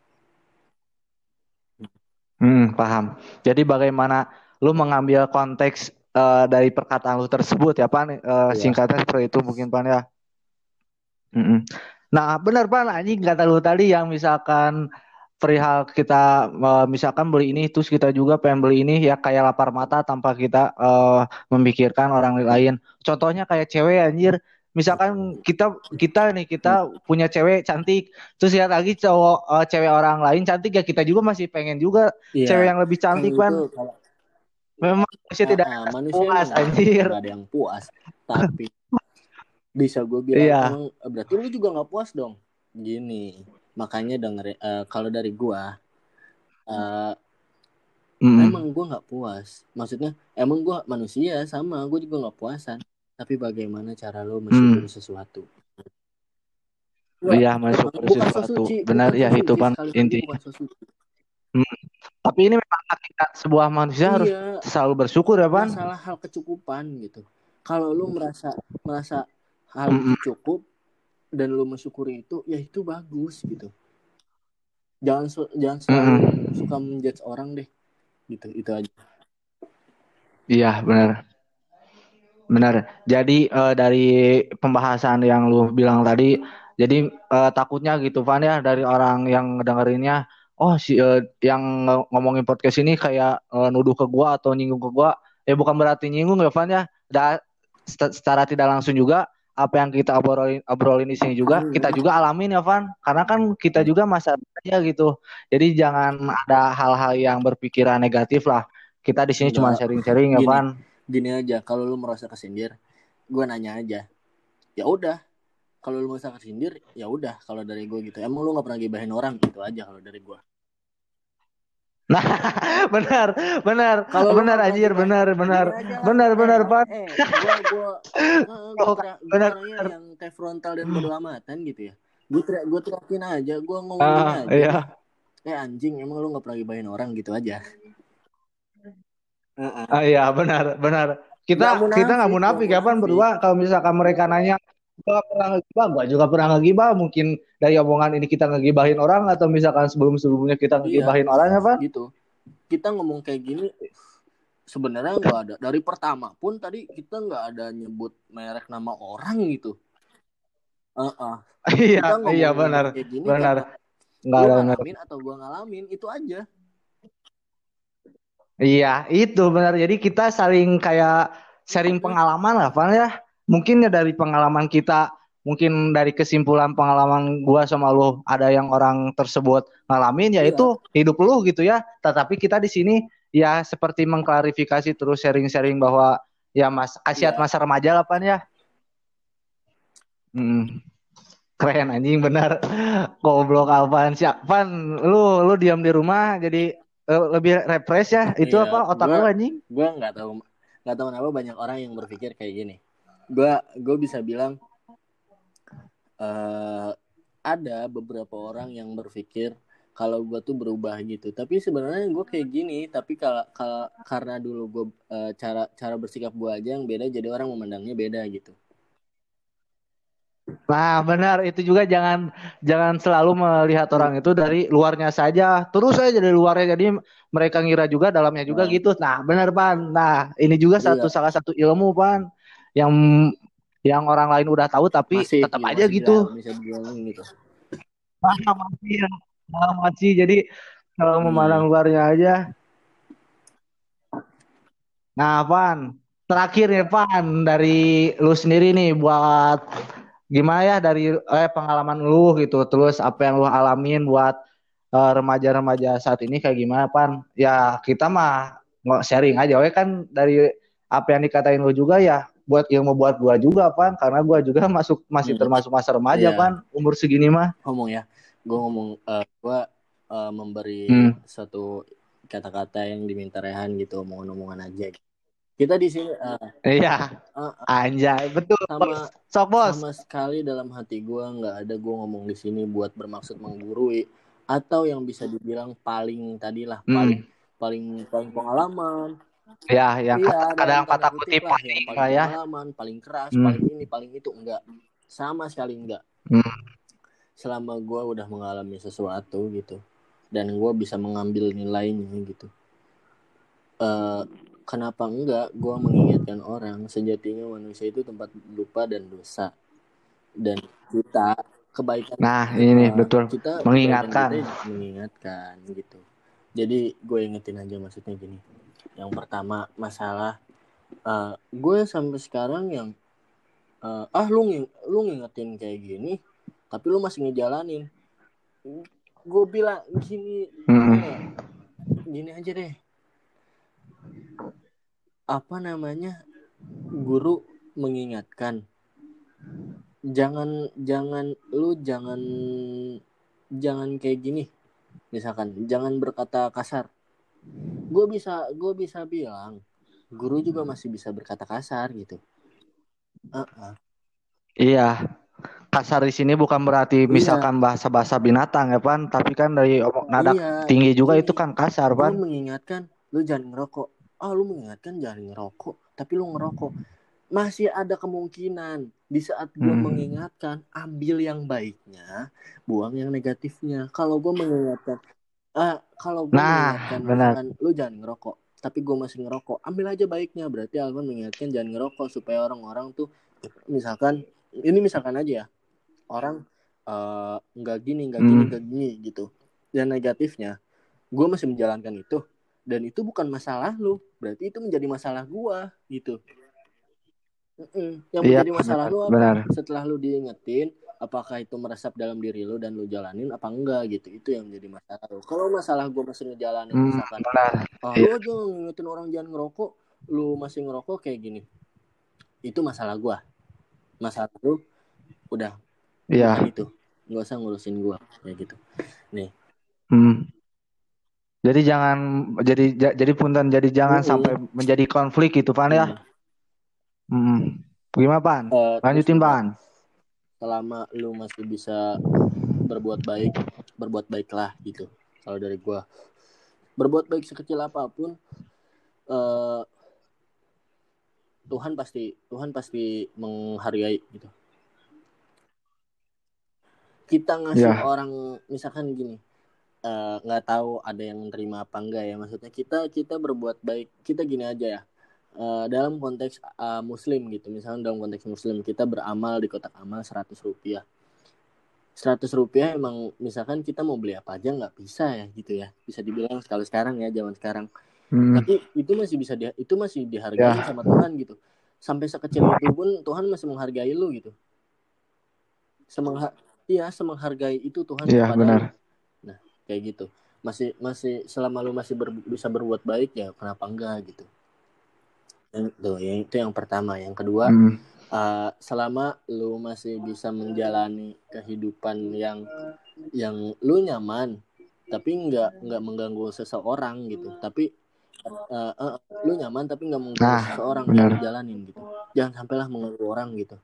Hmm, paham. Jadi bagaimana lu mengambil konteks eh, dari perkataan lu tersebut ya, Pan? Eh, Iya. Singkatnya seperti itu mungkin, Pan ya. Mm-mm. Nah, benar, Pan. Anjing kata lu tadi yang misalkan perihal kita eh, misalkan beli ini terus kita juga pengen beli ini ya kayak lapar mata tanpa kita eh, memikirkan orang lain. Contohnya kayak cewek anjir. Misalkan kita kita nih kita punya cewek cantik terus lihat lagi cowok eh, cewek orang lain cantik ya kita juga masih pengen juga Iya, cewek yang lebih cantik kan pan itu kalau memang manusia tidak Ah, manusia puas anjir ada yang puas tapi bisa gue bilang Iya. emang eh, berarti lu juga nggak puas dong gini makanya denger eh, kalau dari gua eh, Mm. emang gua nggak puas maksudnya emang gua manusia sama gue juga nggak puasan tapi bagaimana cara lo mensyukuri sesuatu Gua- Hmm. Iya, mensyukuri bukan sesuatu. Benar, ya, itu, Pan, sosuci. tapi ini memang hakikat sebuah manusia harus iya selalu bersyukur ya pan masalah hal kecukupan gitu kalau lu merasa merasa hal itu cukup dan lu mensyukuri itu ya itu bagus gitu. Jangan su- jangan selalu suka menjudge orang deh gitu itu aja. Iya benar. Benar. Jadi eh, dari pembahasan yang lu bilang tadi jadi eh, takutnya gitu Van ya dari orang yang ngedengerinnya oh si eh, yang ng- ngomongin podcast ini kayak eh, nuduh ke gua atau nyinggung ke gua. Ya bukan berarti nyinggung ya Van ya. Da, se- secara tidak langsung juga apa yang kita obrolin obrolin di sini juga Hmm. kita juga alamin ya Van. Karena kan kita juga masa aja gitu. Jadi jangan ada hal-hal yang berpikiran negatif lah. Kita di sini cuma sharing-sharing ya Gini. Van. gini aja. Kalau lu merasa kesindir gue nanya aja. Ya udah. Kalau lu merasa kesindir ya udah. Kalau dari gue gitu. Emang lu nggak pernah gibahin orang? Gitu aja kalau dari gue Nah, benar, benar, Kalau lu benar anjir, benar, benar, benar, benar, Pan. eh, gua gua benar, yang kayak frontal dan bodo amatan gitu ya. Gue teriak gue teriakin aja gue ngomong Ah, aja. iya, eh anjing emang lu nggak pernah gibahin orang gitu aja. Ah, iya, benar, benar. Kita kita nggak munafik nggak ya berdua. Kalau misalkan mereka nanya, gua pernah ngegibah, gua juga pernah ngegibah. Mungkin dari omongan ini kita ngegibahin orang atau misalkan sebelum sebelumnya kita Iya. ngegibahin orang ya Pan? gitu kita ngomong kayak gini sebenarnya nggak ada dari pertama pun tadi kita nggak ada nyebut merek nama orang gitu Heeh. Iya, kita ngomong iya benar, kayak gini benar. karena Nggak lu ada ngalamin atau gua ngalamin itu aja Iya, itu benar. Jadi kita saling kayak sharing pengalaman lah, Pan ya. Mungkin ya dari pengalaman kita, mungkin dari kesimpulan pengalaman gua sama lu ada yang orang tersebut ngalamin ya Iya. hidup lu gitu ya. Tetapi kita di sini ya seperti mengklarifikasi terus sharing-sharing bahwa ya Mas kasihat Iya. masa remaja lah Pan ya. Hmm. Keren anjing benar. Goblok apaan sih? Pan, lu lu diam di rumah jadi eh, lebih refresh ya. Itu Iya, apa otak gua- lu anjing? gue nggak tahu nggak tahu kenapa banyak orang yang berpikir kayak gini gue gue bisa bilang eh ada beberapa orang yang berpikir kalau gue tuh berubah gitu tapi sebenarnya gue kayak gini tapi kalau karena dulu gue cara cara bersikap gue aja yang beda jadi orang memandangnya beda gitu Nah, benar itu juga jangan jangan selalu melihat orang itu dari luarnya saja. Terus aja dari luarnya jadi mereka ngira juga dalamnya juga Nah. gitu. Nah, benar Pan. Nah, ini juga satu Iya. salah satu ilmu Pan yang yang orang lain udah tahu tapi masih tetap iya, aja masih gitu. bisa, gitu Ah, masih ya. Ah, masih jadi kalau Hmm. memandang luarnya aja. Nah, Pan, terakhir nih Pan dari lu sendiri nih buat gimana ya dari eh, pengalaman lu gitu, terus apa yang lu alamin buat eh, remaja-remaja saat ini kayak gimana Pan? Ya kita mah nggak sharing aja, we kan dari apa yang dikatain lu juga ya buat yang membuat gua juga pan. Karena gua juga masuk masih Hmm. termasuk masa remaja Iya. pan. Umur segini mah. Ngomong ya. Gue ngomong eh, gue eh, memberi Hmm. satu kata-kata yang diminta Rehan gitu omongan-omongan aja kita di sini eh, iya. eh, anjay. Betul sama sok bos. sama sekali dalam hati gue nggak ada gue ngomong di sini buat bermaksud menggurui atau yang bisa dibilang paling tadi lah Hmm. paling paling paling pengalaman ya yang iya kadang tanda kata kutip paling yang paling ya. pengalaman paling keras Hmm. paling ini paling itu enggak. Sama sekali enggak. Hmm. selama gue udah mengalami sesuatu gitu dan gue bisa mengambil nilainya gitu. Eh kenapa enggak gue mengingatkan orang sejatinya manusia itu tempat lupa dan dosa. Dan kita kebaikan nah ini kita, betul. kita mengingatkan. kita mengingatkan. gitu. Jadi gue ingetin aja maksudnya gini yang pertama masalah eh, gue sampai sekarang yang eh, ah lu nging- lu ngingetin kayak gini tapi lu masih ngejalanin. Gue bilang gini Hmm. gini aja deh. Apa namanya guru mengingatkan jangan jangan lu jangan jangan kayak gini. Misalkan jangan berkata kasar gue bisa gue bisa bilang guru juga masih bisa berkata kasar gitu Uh-uh. Iya. Kasar di sini bukan berarti Iya. misalkan bahasa-bahasa binatang ya pan, tapi kan dari omong nada Iya, tinggi juga itu kan kasar pan. mengingatkan lu jangan ngerokok ah lu mengingatkan jangan ngerokok tapi lu ngerokok masih ada kemungkinan di saat gue Hmm. mengingatkan ambil yang baiknya buang yang negatifnya kalau gue mengingatkan ah kalau gue Nah, mengingatkan lu jangan ngerokok tapi gue masih ngerokok ambil aja baiknya berarti Alvan mengingatkan jangan ngerokok supaya orang-orang tuh misalkan ini misalkan aja ya orang eh, nggak gini nggak gini Hmm. nggak gini gitu dan negatifnya gue masih menjalankan itu dan itu bukan masalah lu berarti itu menjadi masalah gua gitu Mm-mm. yang Iya, menjadi masalah benar, lu apa benar. setelah lu diingetin apakah itu meresap dalam diri lu dan lu jalanin apa enggak gitu itu yang menjadi masalah lu kalau masalah gua masih ngejalanin Hmm, misalkan ah, Iya. lu aja ngingetin orang jangan ngerokok lu masih ngerokok kayak gini itu masalah gua masalah lu udah Iya. bukan itu nggak usah ngurusin gua kayak gitu Hmm. Jadi jangan jadi ja- jadi punten jadi jangan Mm-mm. sampai menjadi konflik gitu pan ya. Hmm. Gimana pan? Terus Lanjutin pan. Selama lu masih bisa berbuat baik berbuat baiklah gitu. Kalau dari gua berbuat baik sekecil apa pun eh Tuhan pasti Tuhan pasti menghargai gitu. Kita ngasih Ya. orang misalkan gini eh, nggak tahu ada yang nerima apa enggak ya. Maksudnya kita kita berbuat baik kita gini aja ya Eh, dalam konteks eh, muslim gitu. Misalnya dalam konteks muslim kita beramal di kotak amal 100 rupiah. 100 rupiah emang misalkan kita mau beli apa aja nggak bisa ya gitu ya. Bisa dibilang kalau sekarang ya zaman sekarang. Hmm. tapi itu masih bisa dia itu masih dihargai Ya. sama Tuhan gitu. Sampai sekecil itu pun Tuhan masih menghargai lu gitu. Semengha iya semenghargai itu Tuhan Iya, kepada benar. nah kayak gitu. Masih masih selama lu masih ber- bisa berbuat baik ya kenapa enggak gitu tuh yang itu yang pertama yang kedua Hmm. uh, selama lu masih bisa menjalani kehidupan yang yang lu nyaman tapi nggak nggak mengganggu seseorang gitu tapi uh, uh, lu nyaman tapi nggak mengganggu Nah, seseorang benar. yang jalanin gitu jangan sampailah mengganggu orang gitu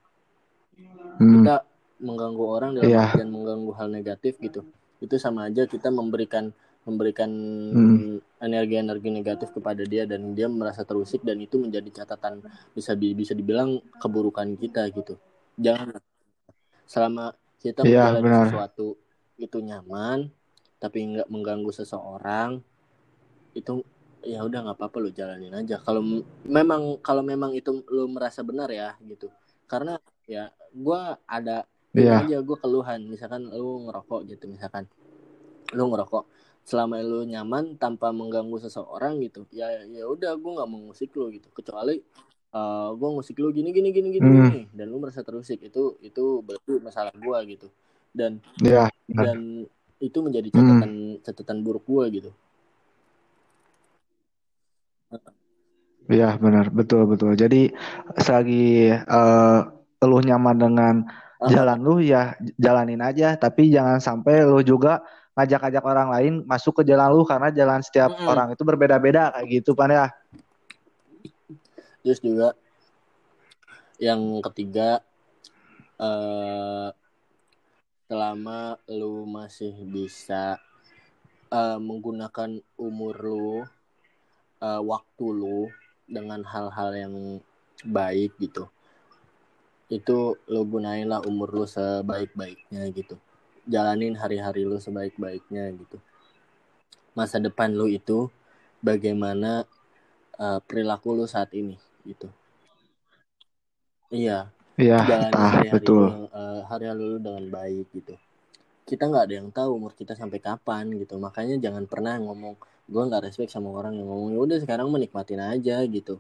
Hmm. kita mengganggu orang dalam artian mengganggu hal negatif gitu itu sama aja kita memberikan memberikan Hmm. energi-energi negatif kepada dia dan dia merasa terusik dan itu menjadi catatan bisa bisa dibilang keburukan kita gitu jangan selama kita Iya, menjalani benar. sesuatu itu nyaman tapi nggak mengganggu seseorang itu ya udah nggak apa-apa lu jalanin aja kalau memang kalau memang itu lu merasa benar ya gitu karena ya gua ada Iya. aja gue keluhan misalkan lu ngerokok gitu misalkan lu ngerokok selama lu nyaman tanpa mengganggu seseorang gitu ya ya udah gue nggak mau ngusik lu gitu kecuali uh, gue ngusik lu gini gini gini gini, Hmm. gini, dan lu merasa terusik itu itu berarti masalah gue gitu dan benar. dan itu menjadi Hmm. catatan catatan buruk gue gitu Iya benar betul betul. Jadi selagi uh, lu nyaman dengan jalan lu ya jalanin aja. Tapi jangan sampai lu juga ngajak-ngajak orang lain masuk ke jalan lu karena jalan setiap mm -mm. orang itu berbeda-beda kayak gitu pan ya. Terus juga yang ketiga uh, selama lu masih bisa uh, menggunakan umur lu uh, waktu lu dengan hal-hal yang baik gitu itu lu gunainlah umur lu sebaik-baiknya gitu jalanin hari-hari lu sebaik-baiknya gitu masa depan lu itu bagaimana uh, perilaku lu saat ini gitu iya Iya, ah, hari-hari betul. Lu, uh, hari-hari lu dengan baik gitu. Kita nggak ada yang tahu umur kita sampai kapan gitu. Makanya jangan pernah ngomong gue nggak respect sama orang yang ngomong ya udah sekarang menikmatin aja gitu.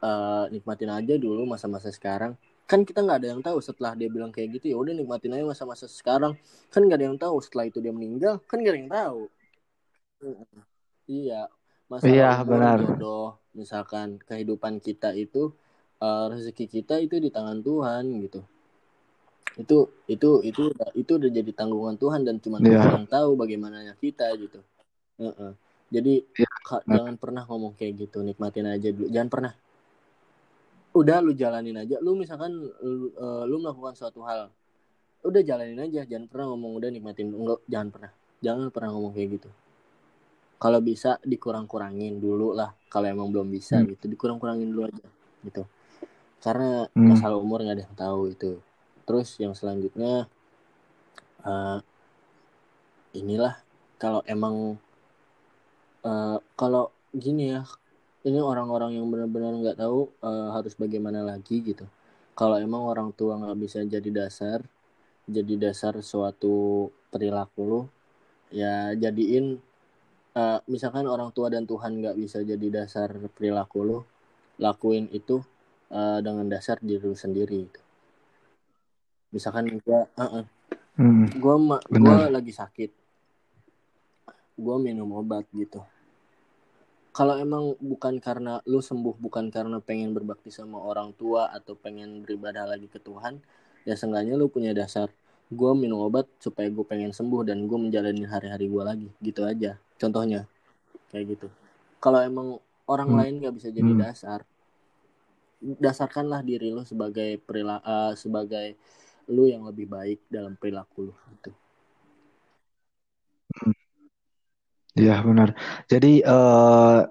Uh, nikmatin aja dulu masa-masa sekarang. Kan kita nggak ada yang tahu setelah dia bilang kayak gitu ya udah nikmatin aja masa-masa sekarang. Kan nggak ada yang tahu setelah itu dia meninggal. Kan nggak ada yang tahu. Iya, masalah iya, benar. jodoh, misalkan kehidupan kita itu uh, rezeki kita itu di tangan Tuhan gitu itu itu itu itu udah jadi tanggungan Tuhan dan cuma yeah. Tuhan yang tahu bagaimana kita gitu uh -uh. jadi yeah. Ka, jangan pernah ngomong kayak gitu nikmatin aja dulu jangan pernah udah lu jalanin aja. Lu misalkan lu, uh, lu melakukan suatu hal udah jalanin aja. Jangan pernah ngomong udah nikmatin. Enggak jangan pernah. Jangan pernah ngomong kayak gitu. Kalau bisa dikurang-kurangin dulu lah. Kalau emang belum bisa hmm. gitu dikurang-kurangin dulu aja gitu. Karena hmm. masalah umur nggak ada yang tahu itu. Terus yang selanjutnya uh, inilah kalau emang uh, kalau gini ya ini orang-orang yang benar-benar nggak tahu uh, harus bagaimana lagi gitu kalau emang orang tua nggak bisa jadi dasar jadi dasar suatu perilaku lo ya jadiin uh, misalkan orang tua dan Tuhan nggak bisa jadi dasar perilaku lo lakuin itu uh, dengan dasar diri lu sendiri gitu. Misalkan gue, uh -uh. hmm, gue gue lagi sakit, gue minum obat gitu. Kalau emang bukan karena lu sembuh, bukan karena pengen berbakti sama orang tua atau pengen beribadah lagi ke Tuhan, ya seenggaknya lu punya dasar. Gue minum obat supaya gue pengen sembuh dan gue menjalani hari-hari gue lagi, gitu aja. Contohnya, kayak gitu. Kalau emang orang hmm. lain gak bisa jadi hmm. dasar, dasarkanlah diri lu sebagai perilaku uh, sebagai lu yang lebih baik dalam perilaku lu gitu. Iya benar. Jadi uh,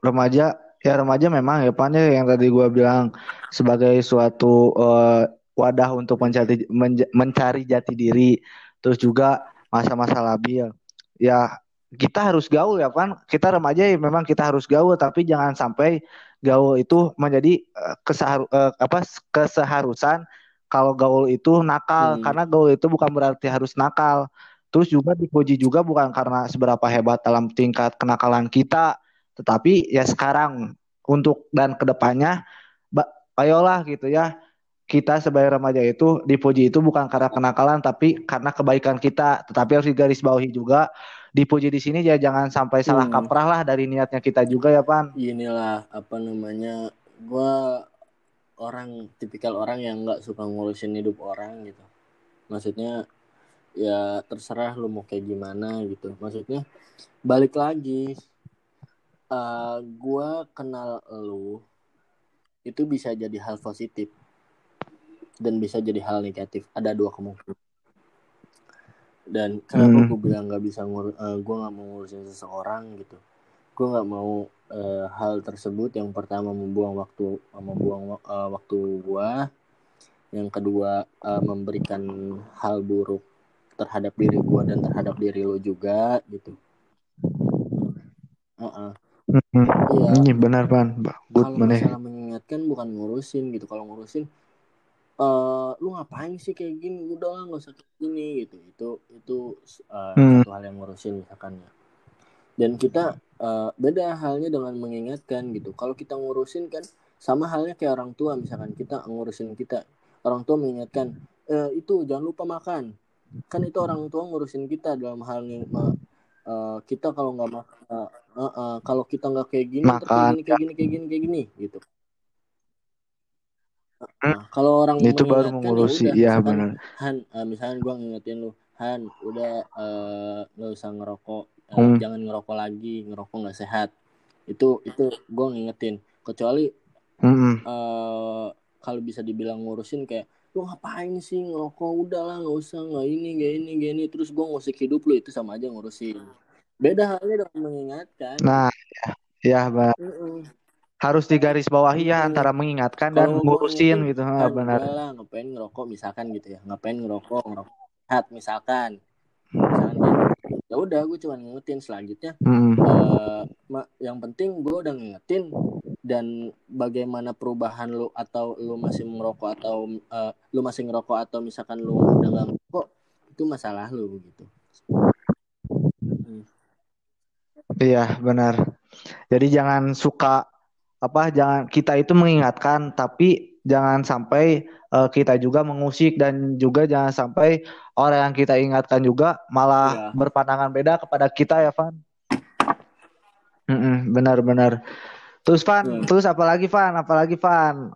remaja ya remaja memang ya pan ya, yang tadi gua bilang sebagai suatu uh, wadah untuk mencari mencari jati diri terus juga masa-masa labil. Ya kita harus gaul ya pan. Kita remaja ya memang kita harus gaul tapi jangan sampai gaul itu menjadi uh, kesehar uh, apa keseharusan kalau gaul itu nakal hmm. karena gaul itu bukan berarti harus nakal. Terus juga dipuji juga bukan karena seberapa hebat dalam tingkat kenakalan kita, tetapi ya sekarang untuk dan ke depannya, ayolah gitu ya kita sebagai remaja itu dipuji itu bukan karena kenakalan tapi karena kebaikan kita. Tetapi harus digarisbawahi juga dipuji di sini ya jangan sampai salah hmm. kaprah lah dari niatnya kita juga ya pan inilah apa namanya gue orang tipikal orang yang nggak suka ngurusin hidup orang gitu maksudnya ya terserah lu mau kayak gimana gitu. Maksudnya balik lagi uh, eh, gue kenal lu itu bisa jadi hal positif dan bisa jadi hal negatif. Ada dua kemungkinan. Dan kenapa hmm. gue bilang nggak bisa ngur uh, gue nggak mau ngurusin seseorang gitu. Gue nggak mau uh, hal tersebut yang pertama membuang waktu membuang uh, waktu gue yang kedua uh, memberikan hal buruk terhadap diri gue dan terhadap diri lo juga gitu. Uh -uh. Hmm, iya. benar pan. Kalau masalah mengingatkan bukan ngurusin gitu. Kalau ngurusin uh, lu ngapain sih kayak gini? Udah lah nggak usah kayak gini gitu. Itu itu uh, hmm. satu hal yang ngurusin misalkan ya. Dan kita uh, beda halnya dengan mengingatkan gitu. Kalau kita ngurusin kan sama halnya kayak orang tua misalkan kita ngurusin kita. Orang tua mengingatkan e, itu jangan lupa makan kan itu orang tua ngurusin kita dalam hal uh, uh, kita kalau nggak uh, uh, uh, kalau kita nggak kayak gini kayak gini kayak gini kayak gini kayak gini gitu Nah, kalau orang itu baru mengurusi ya, benar. Han, uh, misalnya gue ngingetin lu, Han, udah nggak uh, usah ngerokok, uh, hmm. jangan ngerokok lagi, ngerokok nggak sehat. Itu itu gue ngingetin. Kecuali hmm. uh, kalau bisa dibilang ngurusin kayak lu ngapain sih ngerokok? Udah lah nggak usah nggak ini nggak ini nggak ini. Terus gue ngusik hidup lu itu sama aja ngurusin. Beda halnya dengan mengingatkan. Nah ya, ya bang mm -mm. harus digaris bawahi ya antara mengingatkan dan ngurusin gitu. nah, benar. lah ngapain ngerokok misalkan gitu ya. Ngapain ngerokok ngerokok hat misalkan. Misalkan gitu. Ya udah gue cuma ngingetin selanjutnya mm. uh, yang penting gue udah ngingetin dan bagaimana perubahan lu atau lu masih merokok atau uh, lu masih ngerokok atau misalkan lu udah gak ngerokok itu masalah lu gitu. Hmm. Iya benar. Jadi jangan suka apa jangan kita itu mengingatkan tapi jangan sampai uh, kita juga mengusik dan juga jangan sampai orang yang kita ingatkan juga malah iya. berpandangan beda kepada kita ya Van. Benar-benar. Terus Van, hmm. terus apalagi Van, apalagi Van.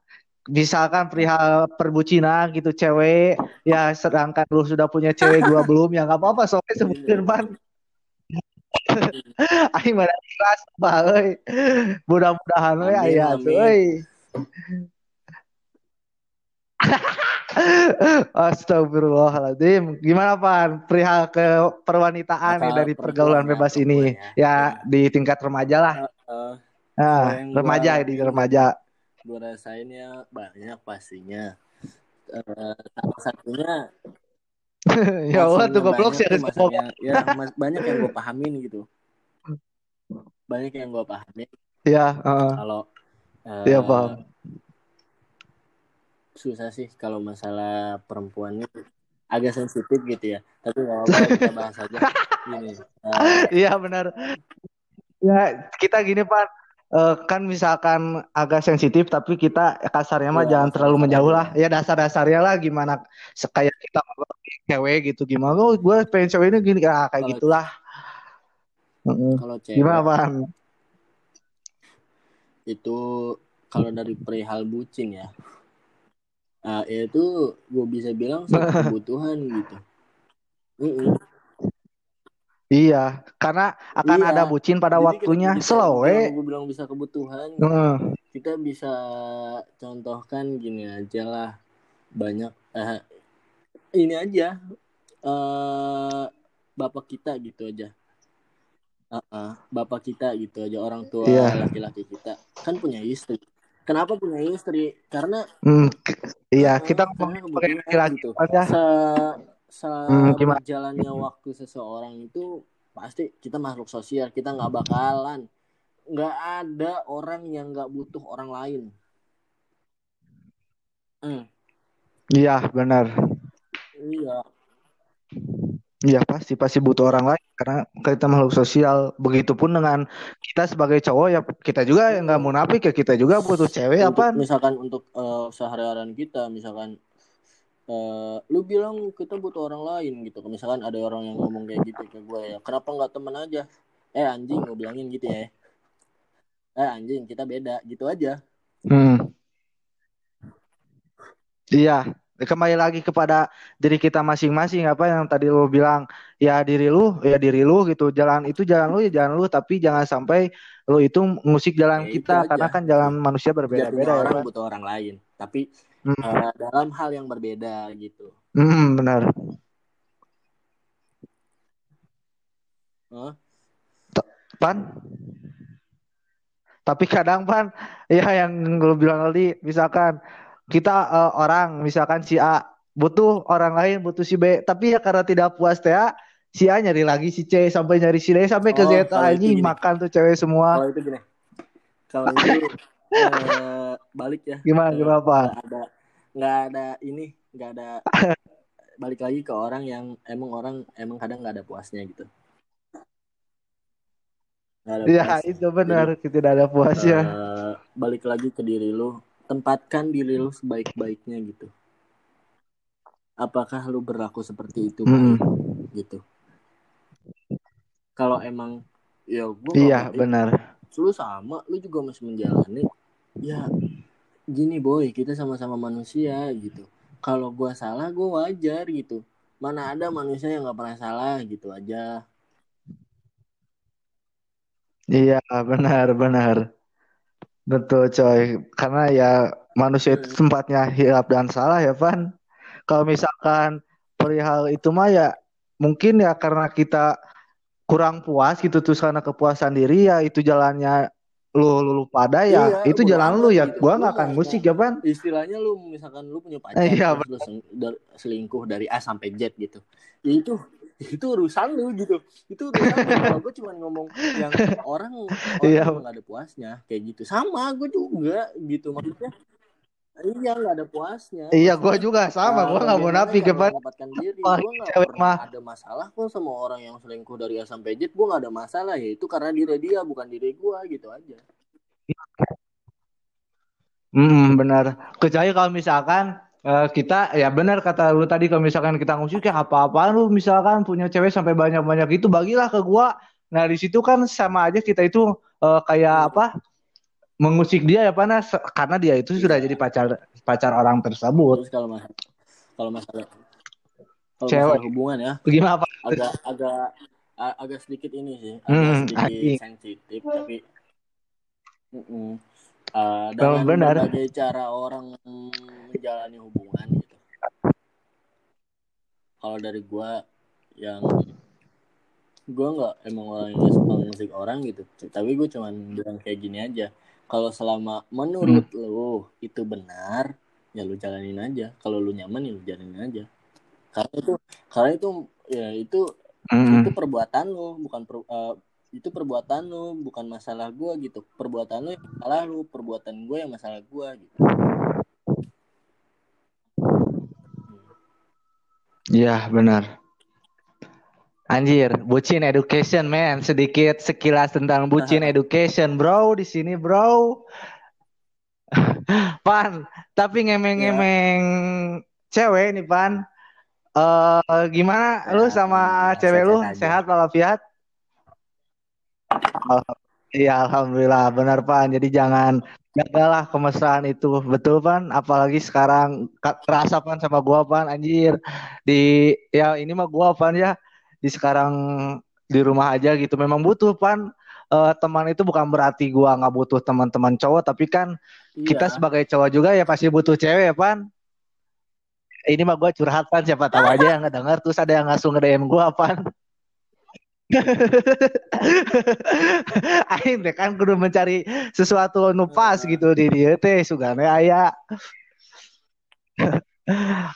Misalkan perihal perbucinan gitu cewek, ya sedangkan lu sudah punya cewek gua belum, ya nggak apa-apa soalnya sebutin Van. Aing mana euy. Mudah-mudahan we aya. Astagfirullahaladzim. Gimana Pan? Perihal ke perwanitaan nih dari pergaulan bebas ini. Ya, ya di tingkat remaja lah. Uh, uh Nah, remaja di remaja. Gue rasainnya banyak pastinya. Uh, salah satunya ya Allah tuh goblok sih harus ya mas, banyak yang gue pahamin gitu banyak yang gue pahamin ya uh, kalau uh, ya paham susah sih kalau masalah perempuan itu. Agak sensitif gitu ya. Tapi nggak apa-apa kita bahas aja. Gini iya uh, benar. Ya kita gini pak. Uh, kan misalkan agak sensitif tapi kita kasarnya mah ya, jangan terlalu menjauh lah. Ya dasar-dasarnya lah gimana kayak kita cewek gitu gimana? Oh gue pengen cewek ini gini. Ah, kayak kalau, gitulah. Kalau cewek gimana pan itu kalau dari perihal bucin ya uh, itu gue bisa bilang kebutuhan gitu -uh. Iya, karena akan iya. ada bucin pada Jadi waktunya slow eh. Gue bilang bisa kebutuhan. Uh. Kita bisa contohkan gini aja lah. Banyak uh, ini aja uh, bapak kita gitu aja. Uh -uh, bapak kita gitu aja orang tua yeah. laki-laki kita kan punya istri. Kenapa punya istri? Karena mm, iya, kita ngomongin laki-laki gitu. aja. Se sejalannya hmm, waktu seseorang itu pasti kita makhluk sosial kita nggak bakalan nggak ada orang yang nggak butuh orang lain hmm. iya benar iya Iya pasti pasti butuh orang lain karena kita makhluk sosial. Begitupun dengan kita sebagai cowok ya kita juga yang nggak munafik ya kita juga butuh cewek untuk, apa? Misalkan untuk uh, sehari-harian kita, misalkan uh, lu bilang kita butuh orang lain gitu misalkan ada orang yang ngomong kayak gitu ke gue ya kenapa nggak temen aja eh anjing gue bilangin gitu ya eh anjing kita beda gitu aja hmm. iya kembali lagi kepada diri kita masing-masing apa yang tadi lu bilang ya diri lu ya diri lu gitu jalan itu jalan lu ya jalan lu tapi jangan sampai lu itu musik jalan ya, kita karena kan jalan manusia berbeda-beda ya butuh orang lain tapi hmm. uh, dalam hal yang berbeda gitu. Hmm, benar. Huh? Pan? Tapi kadang pan, ya yang lu bilang tadi, misalkan kita uh, orang, misalkan si A butuh orang lain, butuh si B, tapi ya karena tidak puas teh si A nyari lagi si C sampai nyari si D sampai ke oh, Z anjing makan tuh cewek semua. Kalau itu gini. Kalau itu uh, balik ya. Gimana gimana apa? Ada nggak ada ini nggak ada balik lagi ke orang yang emang orang emang kadang nggak ada puasnya gitu. Iya itu benar Jadi, tidak ada puasnya. Uh, balik lagi ke diri lu, tempatkan diri lu sebaik-baiknya gitu. Apakah lu berlaku seperti itu hmm. gitu? kalau emang ya gue iya benar. lu sama lu juga masih menjalani. Ya gini boy kita sama-sama manusia gitu. Kalau gue salah gue wajar gitu. Mana ada manusia yang nggak pernah salah gitu aja. Iya benar benar betul coy. Karena ya manusia itu hmm. tempatnya hilap dan salah ya Van. Kalau misalkan perihal itu mah ya mungkin ya karena kita kurang puas gitu terus karena kepuasan diri ya itu jalannya lu lu, lu pada ya iya, itu jalan lu ya. gitu. gua nggak akan musik ya pan istilahnya lu misalkan lu punya pacar iya, terus lu selingkuh dari A sampai Z gitu. Ya itu itu urusan lu gitu itu urusan lu gue cuma ngomong yang orang orang iya. nggak ada puasnya kayak gitu sama gue juga gitu maksudnya Iya nggak ada puasnya. Iya gue juga sama. Gue nggak mau napi ke Gue nggak mah. ada masalah kok sama orang yang selingkuh dari A sampai Z. Gue nggak ada masalah ya itu karena diri dia bukan diri gue gitu aja. Hmm benar. Kecuali kalau misalkan uh, kita ya benar kata lu tadi kalau misalkan kita ngusik ya apa-apa lu misalkan punya cewek sampai banyak-banyak itu bagilah ke gue. Nah di situ kan sama aja kita itu uh, kayak apa? mengusik dia ya panas karena dia itu sudah jadi pacar pacar orang tersebut. Terus kalau mas kalau masalah kalau Cewek. masalah hubungan ya. Gimana apa? Agak agak agak sedikit ini sih, agak hmm, sedikit sensitif tapi mm -mm. Uh, dengan benar. berbagai cara orang menjalani hubungan gitu. Kalau dari gua yang gue nggak emang orang yang suka musik orang gitu tapi gue cuman bilang kayak gini aja kalau selama menurut hmm. lu itu benar ya lu jalanin aja kalau lu nyaman ya lu jalanin aja karena itu karena itu ya itu hmm. itu perbuatan lu bukan per, uh, itu perbuatan lu bukan masalah gua gitu perbuatan lu yang masalah lu perbuatan gue yang masalah gua gitu Iya benar. Anjir, bucin education man. Sedikit sekilas tentang bucin education, bro. Di sini, bro. Pan, tapi ngemeng-ngemeng ya. cewek nih, Pan. Uh, gimana ya, lu sama ya, cewek lu? Sehat walafiat? Iya, alhamdulillah. Benar, Pan. Jadi jangan jagalah kemesraan itu. Betul, Pan? Apalagi sekarang kerasa Pan sama gua, Pan. Anjir. Di ya ini mah gua, Pan ya di sekarang di rumah aja gitu memang butuh pan uh, teman itu bukan berarti gua nggak butuh teman-teman cowok tapi kan iya. kita sebagai cowok juga ya pasti butuh cewek pan ini mah gua curhat pan siapa tahu aja yang ngedenger terus ada yang langsung nge-DM gua pan Aing deh kan kudu mencari sesuatu nupas gitu di dia teh sugane aya.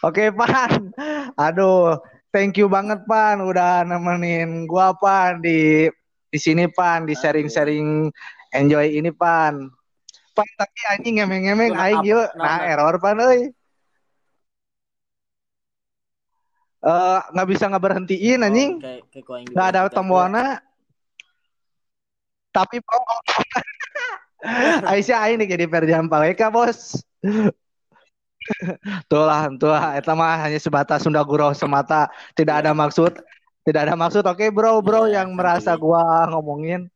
Oke, Pan. Aduh, thank you banget Pan udah nemenin gua Pan di di sini Pan di sharing-sharing enjoy ini Pan. Pan tapi anjing ngemeng-ngemeng aing yuk nah, nah error Pan euy. Eh nggak bisa nggak berhentiin oh, anjing. Nggak ada tombolnya. Tapi Aisyah aing nih jadi Ferdian Paleka bos. tuh lah, tuh lah. Itu mah hanya sebatas Sunda Gurau semata. Tidak ada maksud. Tidak ada maksud. Oke, bro, bro ya, yang merasa gua ngomongin.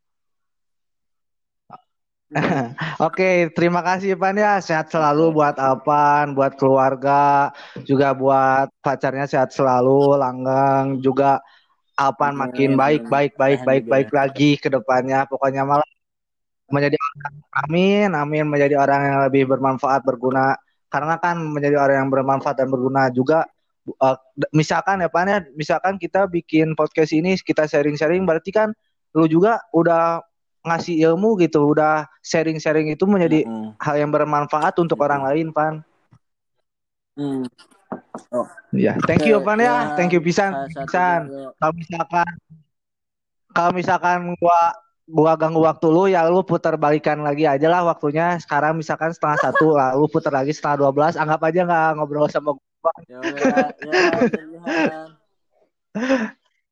Oke, terima kasih Pan ya. Sehat selalu buat Alpan, buat keluarga, juga buat pacarnya sehat selalu, Langgang, juga Alpan makin baik, baik, baik, baik, baik lagi ke depannya. Pokoknya malah menjadi orang, amin, amin, menjadi orang yang lebih bermanfaat, berguna karena kan menjadi orang yang bermanfaat dan berguna juga uh, misalkan ya Pak ya misalkan kita bikin podcast ini kita sharing-sharing berarti kan lu juga udah ngasih ilmu gitu. Udah sharing-sharing itu menjadi mm -hmm. hal yang bermanfaat untuk mm -hmm. orang lain Pan mm. oh. ya thank you Pan ya, ya. Thank you pisan. Pisan kalau misalkan kalau misalkan gua gua ganggu waktu lu ya lu putar balikan lagi aja lah waktunya. Sekarang misalkan setengah satu lah lu putar lagi setengah dua belas anggap aja nggak ngobrol sama gua. Ya,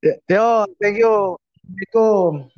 ya, yo thank you. Assalamualaikum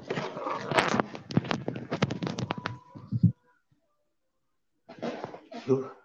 do